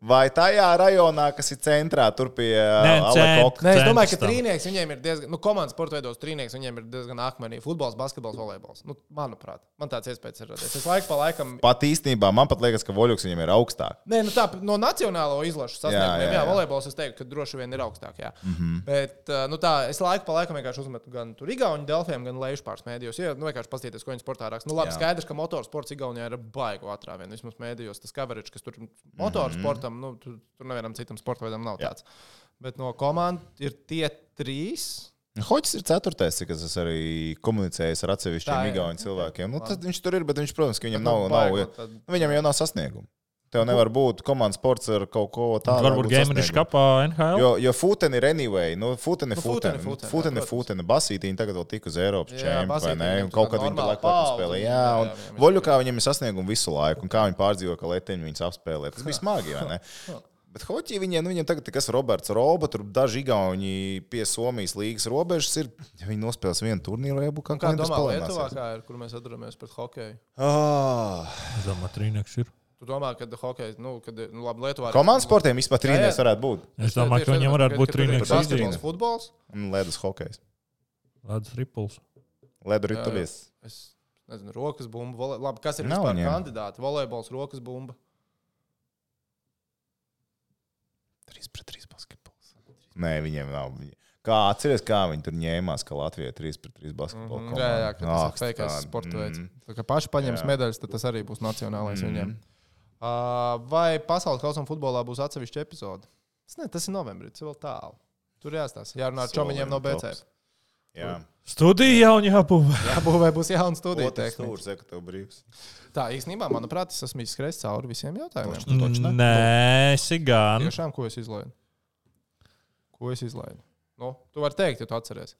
Speaker 2: Vai tajā rajonā, kas ir centrā, tur pie
Speaker 3: Nē,
Speaker 2: Alekoka?
Speaker 1: Nē, es domāju, ka trīnieks viņiem ir diezgan, nu, komandas sporta veidos trīnieks viņiem ir diezgan akmenī. Futbols, basketbols, volejbols. Nu, manuprāt, man tāds iespējas ir radies. Es laiku pa laikam
Speaker 2: Pat īstenībā man pat liekas, ka Voļuks viņam ir augstāk.
Speaker 1: Nē, nu tā no nacionālo izlašu sasniegumiem. Jā,
Speaker 2: jā,
Speaker 1: jā,
Speaker 2: jā.
Speaker 1: volejbols es teiktu, ka droši vien ir augstāk. Jā. Mm. -hmm. Bet uh, nu, tā, es laiku pa laikam vienkārši uzmetu gan tur Igaunijas delfiem, gan lejušu pāris mēdījos. Jā, nu, vienkārši paskatīties, ko viņi sportā raksta. Nu, labi,
Speaker 2: Jā.
Speaker 1: skaidrs, ka motorsports Igaunijā ir baigo atrāvienu. Vismaz mēdījos tas coverage, kas tur motorsportam, nu, tur, tur nevienam citam sporta veidam nav
Speaker 2: Mhm. Jā.
Speaker 1: tāds. Bet no komandas ir tie trīs.
Speaker 2: Hoķis ir ceturtais, cik es arī komunicējis ar atsevišķiem. Igaunijas cilvēkiem. Nu, viņš tur ir, bet viņš, protams, ka viņam
Speaker 1: Bet,
Speaker 2: nav, nav,
Speaker 1: tad-
Speaker 2: nu, viņam jau nav sasniegumu. Tev nevar būt komandas sports ar kaut ko tādu.
Speaker 3: Varbūt Gamerīša kapā NHL.
Speaker 2: Jo, jo Futeni ir anyway, nu, Futeni,
Speaker 1: Nu,
Speaker 2: Futeni,
Speaker 1: Futeni, Futeni,
Speaker 2: Futeni, Basītīni tagad vēl tik uz Eiropas čempionu, vai ne? Un kaut kad viņi tur laiku spēlē.
Speaker 1: jā,
Speaker 2: un
Speaker 1: jā, jā.
Speaker 2: Voļu kā viņam ir sasniegumu visu laiku, un kā viņi pārdzīvo, ka letiņi viņus apspēlē. Tas bija smagi, vai ne? (laughs) Bet hoķī viņiem, nu, viņiem tagad ir kas Roberts Roba, tur daži igauni pie Somijas līgas robežas ir. Ja viņi nospēlēs vienu turnīru, jau būtu
Speaker 1: Un Kā
Speaker 2: kaut
Speaker 1: domā,
Speaker 2: kas
Speaker 1: Lietuvā, kā ir, kur mēs atduramies pret hokeju?
Speaker 2: Ah,
Speaker 3: Zemā trīnieks ir.
Speaker 1: Tu domā, ka hokeja, nu, kad, nu, labi, Lietuvā.
Speaker 2: Komandas sportiem vispār trīnieks varētu būt.
Speaker 3: Es domāju, ka viņam varētu būt trīnieks
Speaker 1: Basketbols, futbols.
Speaker 2: Un ledus hokejs.
Speaker 3: Ledus ripuls.
Speaker 2: Ledu ritulies.
Speaker 1: Es nezinu, rokas bumba. Vole... Labi, kas ir
Speaker 2: Nav
Speaker 1: vispār
Speaker 2: viņiem.
Speaker 1: kandidāti? Volejbols, rokas bumba.
Speaker 2: 3 pret 3 basketbols. Nē, viņiem nav. Kā atceries, kā viņi tur ņēmās, ka Latvija 3 pret 3 basketbolu
Speaker 1: Mm,
Speaker 2: komanda?
Speaker 1: jā, jā, ka tas
Speaker 2: Ak,
Speaker 1: ir fejkais
Speaker 2: tā,
Speaker 1: sporta veids.
Speaker 2: mm,
Speaker 1: Tā kā paši paņems medaļas, tad tas arī būs nacionālais
Speaker 2: mm.
Speaker 1: viņiem. Uh, vai pasaules kausam futbolā būs atsevišķa epizode? Tas, ne, tas ir novembrī, tas ir vēl tālu. Tur jāstāsta. Jārunā ar čomiņiem no BC.
Speaker 2: Jā.
Speaker 3: Studija jau jābūvē.
Speaker 1: Jā, būvē būs jauna studija. Tehniski.
Speaker 2: stūris, ja, ka tev brīvs.
Speaker 1: Tā īstenībā, manuprāt, es esmu izskrējis cauri visiem jautājumiem.
Speaker 2: Točno, točno.
Speaker 3: Nē, esi gan.
Speaker 1: Tiešām, ko es izlaidu? Ko es izlaidu? Nu, tu vari teikt, ja tu atceries.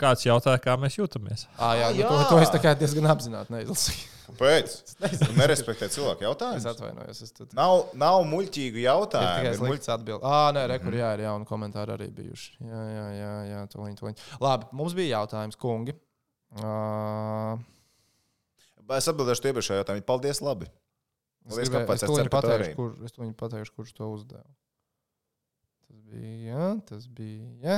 Speaker 3: Kāds jautāja, kā mēs jūtamies?
Speaker 1: Ah, jā, nu, to,
Speaker 2: jā.
Speaker 1: to es tā kā diezgan apzināti neizlasīju.
Speaker 2: Kāpēc? Tu nerespektē cilvēku
Speaker 1: Es
Speaker 2: jautājumus.
Speaker 1: atvainojos. Es, tad,
Speaker 2: Nav, nav muļķīgu jautājumu.
Speaker 1: tikai
Speaker 2: ir muļ-
Speaker 1: slikts atbildi. Ah, nē, rekur, jā, ir jauni komentāri arī bijuši. Jā, jā, jā, jā tūliņ, tūliņ. Labi, mums bija jautājums, kungi. Uh,
Speaker 2: Es atbildēšu tie iepriekšējā jautājumā. Paldies, labi.
Speaker 1: es
Speaker 2: Paldies,
Speaker 1: gribēju- es
Speaker 2: es
Speaker 1: tūliņ
Speaker 2: ceru,
Speaker 1: pateikšu, kur, es tūliņ pateikšu, kurš to uzdeva. Tas bija, jā, tas bija,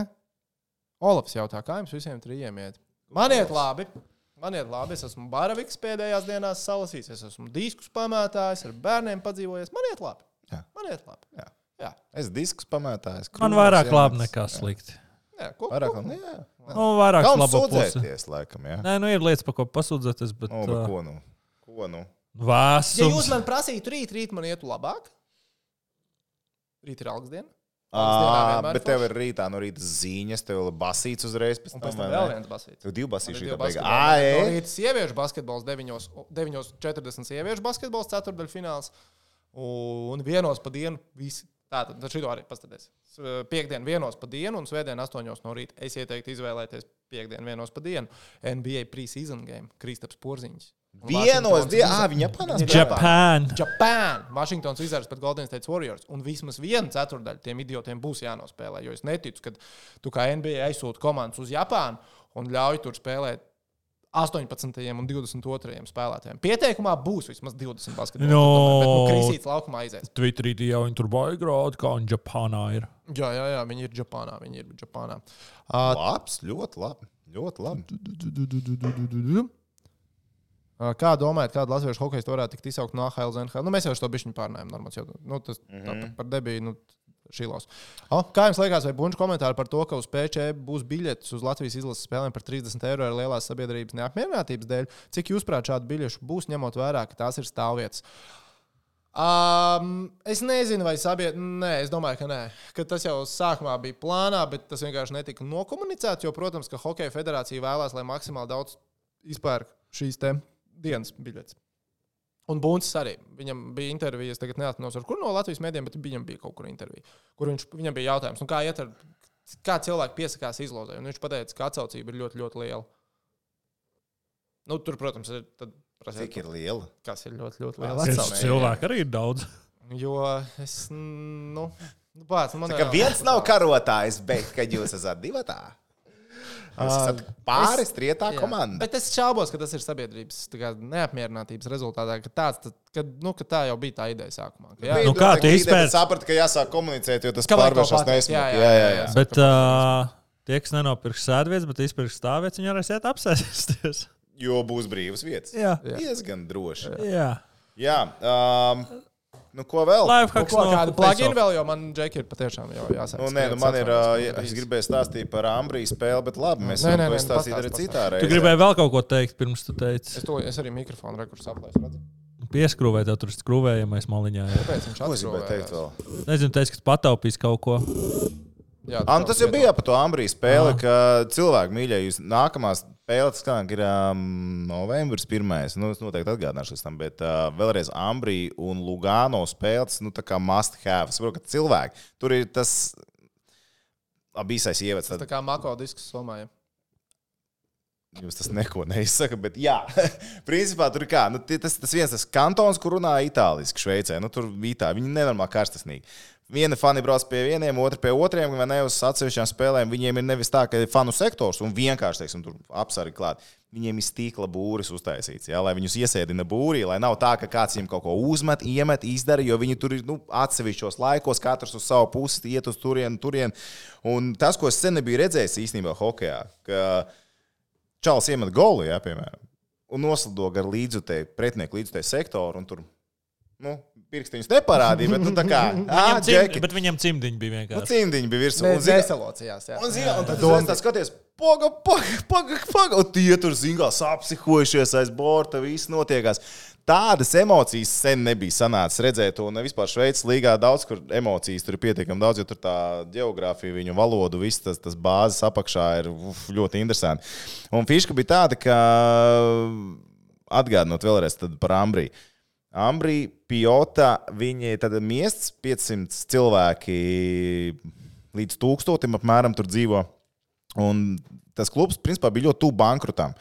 Speaker 1: jā. Olafs jautā, kā jums visiem trijiem iet? Man iet labi. Man iet labi. Es esmu Baraviks pēdējās dienās salasījis. Es esmu diskus pamētājis, ar bērniem padzīvojies. Man iet labi.
Speaker 2: Jā.
Speaker 1: Man iet labi.
Speaker 2: Jā.
Speaker 1: Jā.
Speaker 2: Es diskus pamētāju.
Speaker 3: Man vairāk labi nekā slikti.
Speaker 1: Jā, ko,
Speaker 2: Vairāk
Speaker 1: ko?
Speaker 2: labi. Jā.
Speaker 3: Nu, vairāk puse.
Speaker 2: sūdzēties, laikam, jā.
Speaker 3: Nē, nu ir lietas, par ko pasūdzēties, bet
Speaker 2: Nu, bet ko nu? Ko nu?
Speaker 1: Ja jūs
Speaker 3: vēsums.
Speaker 1: man prasītu rīt, rīt man ietu labāk. Rīt ir algas diena. Vienmēr
Speaker 2: bet tev ir rītā no rīta ziņas, tev ir basīts uzreiz. Pēc
Speaker 1: Un
Speaker 2: tam,
Speaker 1: pēc tam
Speaker 2: vai
Speaker 1: vēl viens basīts.
Speaker 2: Tev divi basīši ir beigās.
Speaker 1: basketbola.
Speaker 2: Ai,
Speaker 1: No rīta sieviešu basketbols 9.40 sieviešu basketbols ceturdaļfināls. Un vienos pa dienu visi. Tātad, tad šito arī paskatieties. Piektdien vienos pa dienu un svētdien astoņos no rīta. Es ieteiktu izvēlēties piekdienu vienos pa dienu. NBA pre-season game, Kristaps Porziņš.
Speaker 2: Vienos dienās, ah, viņa spēlē.
Speaker 3: Japan.
Speaker 1: Japan, Vašingtons Wizards pret Golden State Warriors. Un vismaz viena ceturdaļa tiem idiotiem būs jānospēlē. Jo es neticu, ka tu kā NBA aizsūti komandas uz Japānu un ļauj tur spēlēt 18. un 22. spēlētājiem. Pieteikumā būs vismaz 20 basketbola.
Speaker 3: No.
Speaker 1: Bet, nu, Krisīts laukumā aizies.
Speaker 3: Twitterī jau viņi tur baigrādi, kā viņi Japānā ir.
Speaker 1: Jā, jā, jā, viņi ir Japānā. Viņi ir Japānā. Uh,
Speaker 2: Labs, ļoti labi. Ļoti labi.
Speaker 1: Kā domājat, kāda latviešu hokeja varētu tikt izsaukt no AHL uz NHL? Nu, mēs jau šo bišķiņu pārnājām. Normāls, jau, nu, tas mm. -hmm. par debiju. Nu, Šilos. O, kā jums liekas, vai bunču komentāri par to, ka uz PC būs biļetes uz Latvijas izlases spēlēm par 30 eiro ar lielās sabiedrības neapmierinātības dēļ? Cik jūs prāt šādu biļešu būs, ņemot vērā, ka tās ir stāvvietas? Um, es nezinu, vai sabiedrība. Nē, es domāju, ka nē. Ka tas jau sākumā bija plānā, bet tas vienkārši netika nokomunicēts. Jo, protams, ka Hokeja federācija vēlās, lai maksimāli daudz izpērk šīs te dienas biļetes. Un Buncis arī. Viņam bija intervijas, tagad neatceros, kur no Latvijas mēdiem, bet viņam bija kaut kur intervija, kur viņš, viņam bija jautājums, nu, kā, iet ar, kā cilvēki piesakās izlozē. Un viņš teica, ka atsaucība ir ļoti, ļoti liela. Nu, tur, protams, ir. Tad, prasiet,
Speaker 2: Cik ir liela?
Speaker 1: Kas ir ļoti, ļoti liela
Speaker 2: Tas
Speaker 3: Es
Speaker 1: atsaucība.
Speaker 3: cilvēku arī ir daudz.
Speaker 1: Jo es. Nu, nu, bāc, man
Speaker 2: kā viens nav karotājs, bet kad jūs esat divatā. Jūs esat pāris trietā
Speaker 1: Jā.
Speaker 2: komanda.
Speaker 1: Bet es šaubos, ka tas ir sabiedrības tā kā, neapmierinātības rezultātā. Ka, tāds, tad, ka, nu, ka tā jau bija tā ideja sākumā. Ka, jā,
Speaker 3: Nu, kā tu izpēti?
Speaker 2: saprati, ka jāsāk komunicēt, jo tas pārvēršas
Speaker 1: jā, jā,
Speaker 2: Jā, jā,
Speaker 1: jā,
Speaker 2: jā.
Speaker 1: jā.
Speaker 3: Bet uh, tie, kas nenopirks sēdvietas, bet izpirks stāvvietas, viņi arī iet apsēsties.
Speaker 2: Jo būs brīvas vietas.
Speaker 3: Jā,
Speaker 1: Jā.
Speaker 2: Diezgan droši.
Speaker 3: jā.
Speaker 2: Jā. Um, nu, ko vēl?
Speaker 1: Nu,
Speaker 3: Lifehacks
Speaker 1: ko,
Speaker 3: no
Speaker 1: kādu pluginu vēl, jo man džeki ir patiešām jau jāsaka.
Speaker 2: Nu, nē, nu, man ir. Uh, es gribēju stāstīt par Ambriju spēli, bet labi, mēs
Speaker 1: Nē, nē,
Speaker 2: to
Speaker 1: nē,
Speaker 2: izstāstīt arī citā
Speaker 3: Tu
Speaker 2: reizē.
Speaker 3: gribēji vēl kaut ko teikt, pirms tu teici.
Speaker 1: Es, to, es arī mikrofonu rekursu aplēsu. redzi?
Speaker 3: Pieskrūvēji tev tur skrūvējamais maliņā. Jā.
Speaker 1: Kāpēc viņš
Speaker 2: Ko es gribēju teikt vēl?
Speaker 3: Nezinu, teici, ka pataupīs kaut ko.
Speaker 1: Jā,
Speaker 2: Ah, nu, tas jau bija par to Ambriju spēli,
Speaker 3: Aha.
Speaker 2: ka cilvēki mīļā, jūs nākamās spēle, tas kā ir um, novembris pirmais. Nu, es noteikti atgādināšu tam, bet uh, vēlreiz Ambrī un Lugano spēles, nu, tā kā must have. Es saprotu, ka cilvēki tur ir tas. Abi īsais ievads.
Speaker 1: Tas tā kā mako disks somā. Ja.
Speaker 2: Jums tas neko neizsaka, bet jā, (laughs) principā tur kā. Nu, tas, tas viens tas kantons, kur runā itāliski Šveicē. Nu, tur bija tā, viņi nenormāli karstasnīgi. Viena fani brauc pie vieniem, otra pie otriem, vai ne uz atsevišķām spēlēm. Viņiem ir nevis tā, ka ir fanu sektors un vienkārši, teiksim, tur apsargi klāt. Viņiem ir stīkla būris uztaisīts, jā, lai viņus iesēdina būrī, lai nav tā, ka kāds viņiem kaut ko uzmet, iemet, izdara, jo viņi tur ir nu, atsevišķos laikos, katrs uz savu pusi, iet uz turieni, turien. Un tas, ko es sen nebiju redzējis īstenībā hokeja, ka Čāls iemet golu, jā, piemēram, un noslido gar līdzutēju, pretinieku līdzutēju sektoru. un Tur nu, pirkstiņus neparādīja, bet nu, tā kā ah,
Speaker 3: Viņam cim,
Speaker 2: džeki,
Speaker 3: bet viņam cimdiņi bija
Speaker 2: nu,
Speaker 3: vienkārši.
Speaker 2: cimdiņi bija virsū. Un
Speaker 1: nesalocījās. jā.
Speaker 2: Un, zina, un tad
Speaker 1: Doma.
Speaker 2: es tā skaties, paga, paga, paga, paga. Un tie tur zina, apsihojušies aiz borta, viss notiekās. Tādas emocijas sen nebija sanācis redzēt, un vispār Šveices līgā daudz, kur emocijas tur ir pietiekami daudz, jo tur tā geogrāfija, viņu valodu, viss tas, tas bāzes apakšā ir uf, ļoti interesanti. Un fiška bija tāda, ka atgādinot vēlreiz tad par Ambriju. Ambrī, Pjota, viņi tad miests 500 cilvēki līdz tūkstotim apmēram tur dzīvo. Un tas klubs principā bija ļoti tuvu bankrotam.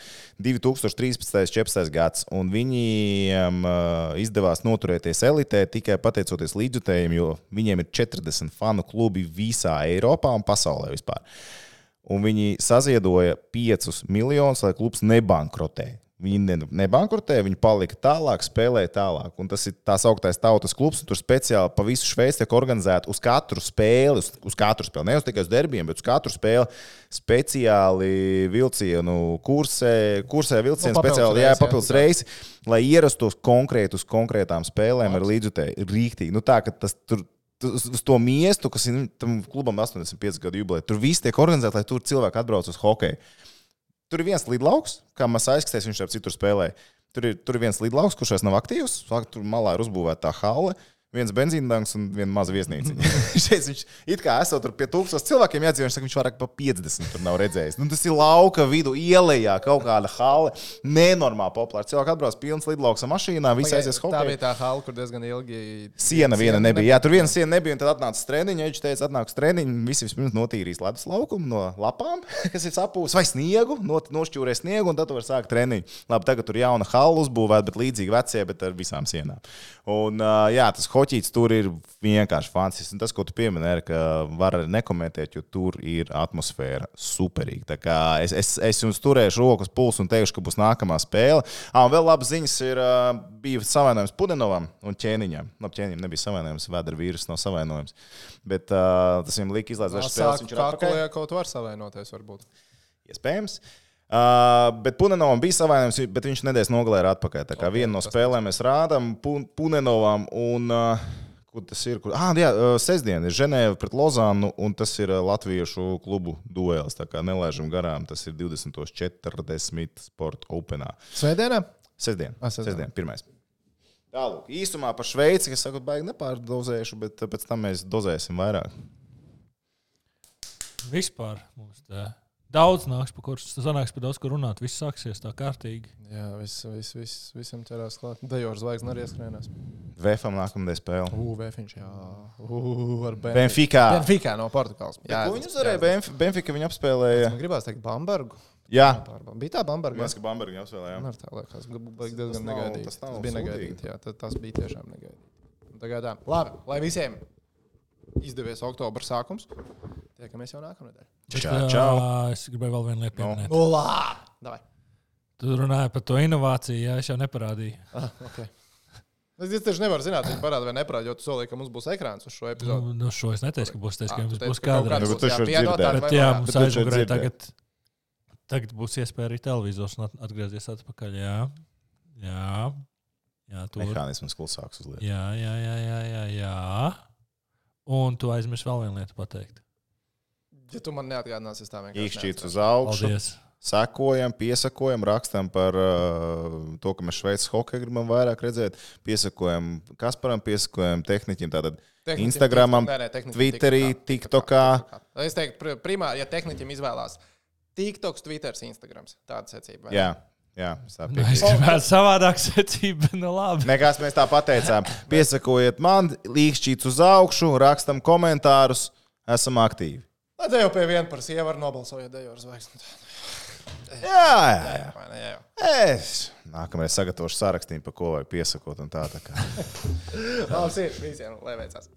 Speaker 2: 2013. un 2014. gads. Un viņiem uh, izdevās noturēties elitē tikai pateicoties līdzjutējiem, jo viņiem ir 40 fanu klubi visā Eiropā un pasaulē vispār. Un viņi saziedoja 5 miljonus, lai klubs nebankrotē. Viņi ne- nebankrotē, viņi palika tālāk, spēlēja tālāk. Un tas ir tā sauktais tautas klubs. un Tur speciāli pa visu Šveici tiek organizēta uz katru spēli, uz, uz katru spēli, ne uz tikai uz derbijiem, bet uz katru spēli speciāli vilcienu kursē, kursē vilcienu,
Speaker 1: Nu, papildus
Speaker 2: speciāli jā, papildus reisi, lai ierastos konkrēti uz konkrētām spēlēm ar līdzjutēju. Rīktīgi. Nu, tā, ka tas tur. Uz to miestu, kas ir nu, tam klubam 85 gadu jubileja, tur viss tiek organizēts, lai tur cilvēki atbrauc uz hokeju. Tur ir viens lidlauks, kā mēs aizskatījāmies, viņš jau citur spēlē. Tur ir, tur ir viens lidlauks, kurš vairs nav aktīvs. Tur malā ir uzbūvēta tā halle. Viens benzīntanks un viena maza viesnīca. (laughs) Šeit viņš it kā esot pie tūkstošiem cilvēkiem iedzīvo. Viņš saka, viņš vairāk par 50 tur nav redzējis. Nu, tas ir lauka vidu ielējā kaut kāda halle. Nenormāli populāra. Cilvēki atbrauc pilns lidlauks ar mašīnām, visi aizies
Speaker 1: Tā
Speaker 2: hokeja.
Speaker 1: bija tā hala, kur diezgan ilgi.
Speaker 2: Siena viena nebija. Jā, tur viena siena nebija. un Tad atnāca treniņš. Viņš teica, atnāks treniņš. Visi vispirms notīrīs ledus laukumu no lapām, (laughs) kas ir sapūs, vai sniegu, not, nošķūrē sniegu, un tad tu vari sākt treniņu. Labi, tagad tur jauna hala uzbūvēta, bet līdzīgi vecie, bet ar visām sienām. Un, jā, tas hoķīts tur ir vienkārši fantastisks. Un Tas, ko tu pieminēji, ka var nekomentēt, jo tur ir atmosfēra superīga. Es, es, es jums turēšu rokas pulsu un teikšu, ka būs nākamā spēle. Ah, un vēl labas ziņas ir, bija savainojums Pudenovam un ķēniņam. Labi, ķēniņam nebija savainojums, vēdera vīrus nav savainojums. Bet uh, tas viņam lika izlaist dažas spēles. Viņš ir atpakaļ.
Speaker 1: kaut var savainoties, varbūt.
Speaker 2: Iespējams. Uh, bet Punenovam bija savainojums, bet viņš nedēļas nogalē ir atpakaļ. Tā kā
Speaker 1: Ok,
Speaker 2: vienu no spēlēm mēs rādām Pun- Punenovam. Un, uh, kur tas ir? Kur... Ah, jā, uh, sestdien ir Ženēva pret Lozānu, un tas ir uh, Latviešu klubu duels. Tā kā nelaižam garām, tas ir 2040 Sport Openā.
Speaker 1: Svētdienā?
Speaker 2: Sestdien,
Speaker 1: Ah, sestdien.
Speaker 2: sestdien pirmais. Tālāk, īsumā par Šveici, kas sakot, baigi nepārdozēšu, bet uh, pēc tam mēs dozēsim vairāk.
Speaker 3: Vispār mums tā daudz nāks, pa kurus tas sanāks, par daudz ko runāt. Viss sāksies tā kārtīgi.
Speaker 1: Jā, viss, viss, viss, visam ķerās klāt. Dejors zvaigznes arī ieskrienās.
Speaker 2: VFM nākamajā spēlē.
Speaker 1: Ugh, Vēfiņš, jā. Ugh, ar Benfica.
Speaker 2: Benfica.
Speaker 1: Benfica no Portugāles.
Speaker 2: Jā, viņi uzvarēja? Benf- Benfica viņi apspēlēja.
Speaker 1: Man gribās teikt Bambergu.
Speaker 2: Jā,
Speaker 1: Pārbaud. Bija tā Bamberga.
Speaker 2: Mēs kā Bambergi apspēlējām.
Speaker 1: Man ar tā liekas, ka bija
Speaker 2: Tas
Speaker 1: diezgan negaidīti.
Speaker 2: tas
Speaker 1: Tas bija negaidīti. Jā, tas bija tiešām negaidīti. Tagad tā. Labi, lai visiem izdevies oktobra sākums. Tiekamies jau nākamnedēļ.
Speaker 2: Čau,
Speaker 3: Bet,
Speaker 2: čau.
Speaker 3: ā, Es gribēju vēl vienu lietu pieminēt.
Speaker 1: Nu, labi. Davai.
Speaker 3: Tu runāji par to inovāciju, jā, es jau neparādīju.
Speaker 1: Ah, okay. Es tieši nevaru zināt, vai parāda vai neparāda, jo tu solīji, ka mums būs ekrāns uz šo
Speaker 3: Nu,
Speaker 1: epizodu.
Speaker 3: nu, šo es neteicu, ka būs tas, ka
Speaker 1: Ah, tu
Speaker 3: mums būs
Speaker 1: ka
Speaker 2: Nu, šo
Speaker 1: jāpiedod,
Speaker 2: dzirdēji.
Speaker 1: vai
Speaker 3: Bet jā, mums
Speaker 2: dzirdēji.
Speaker 3: tagad, tagad būs iespēja arī televizors atgriezties atpakaļ. Jā, jā, jā tur.
Speaker 2: Mehānisms klusāks uz lietu.
Speaker 3: Jā, jā, jā, jā, jā, jā. Un tu aizmirsti vēl vienu lietu pateikt.
Speaker 1: Ja tu man neatgādināsi, es tā vienkārši.
Speaker 2: Īkšķīts uz augšu.
Speaker 3: Paldies!
Speaker 2: Sekojam, piesakojam, rakstam par uh, to, ka mēs Šveices hokeju gribam vairāk redzēt. Piesakojam Kasparam, piesakojam tehniķim. Tātad
Speaker 1: Tehniķim
Speaker 2: Instagramam,
Speaker 1: nē, nē, tehniķim
Speaker 2: Twitterī,
Speaker 1: TikTokā,
Speaker 2: TikTokā.
Speaker 1: Es teiktu, pr- primāri, ja tehniķim izvēlās TikToks, Twitter, Instagram. Tāda secība.
Speaker 2: Jā, jā,
Speaker 3: Nu, es gribētu savādāk secību, bet nu labi.
Speaker 2: Nekas mēs tā pateicām. Piesakojiet man, līkšķīts uz augšu, rakstam komentārus, esam aktīvi.
Speaker 1: Lai te jau pie viena par sievu nobalsojot dejo ar zvaigzni. (laughs)
Speaker 2: Jā, jā, jā.
Speaker 1: Jā, jau.
Speaker 2: Es nākamreiz sagatavošu sarakstīnu, pa ko vajag piesakot un tā. tā kā. (laughs)
Speaker 1: Labs ir visiem, lai veicās.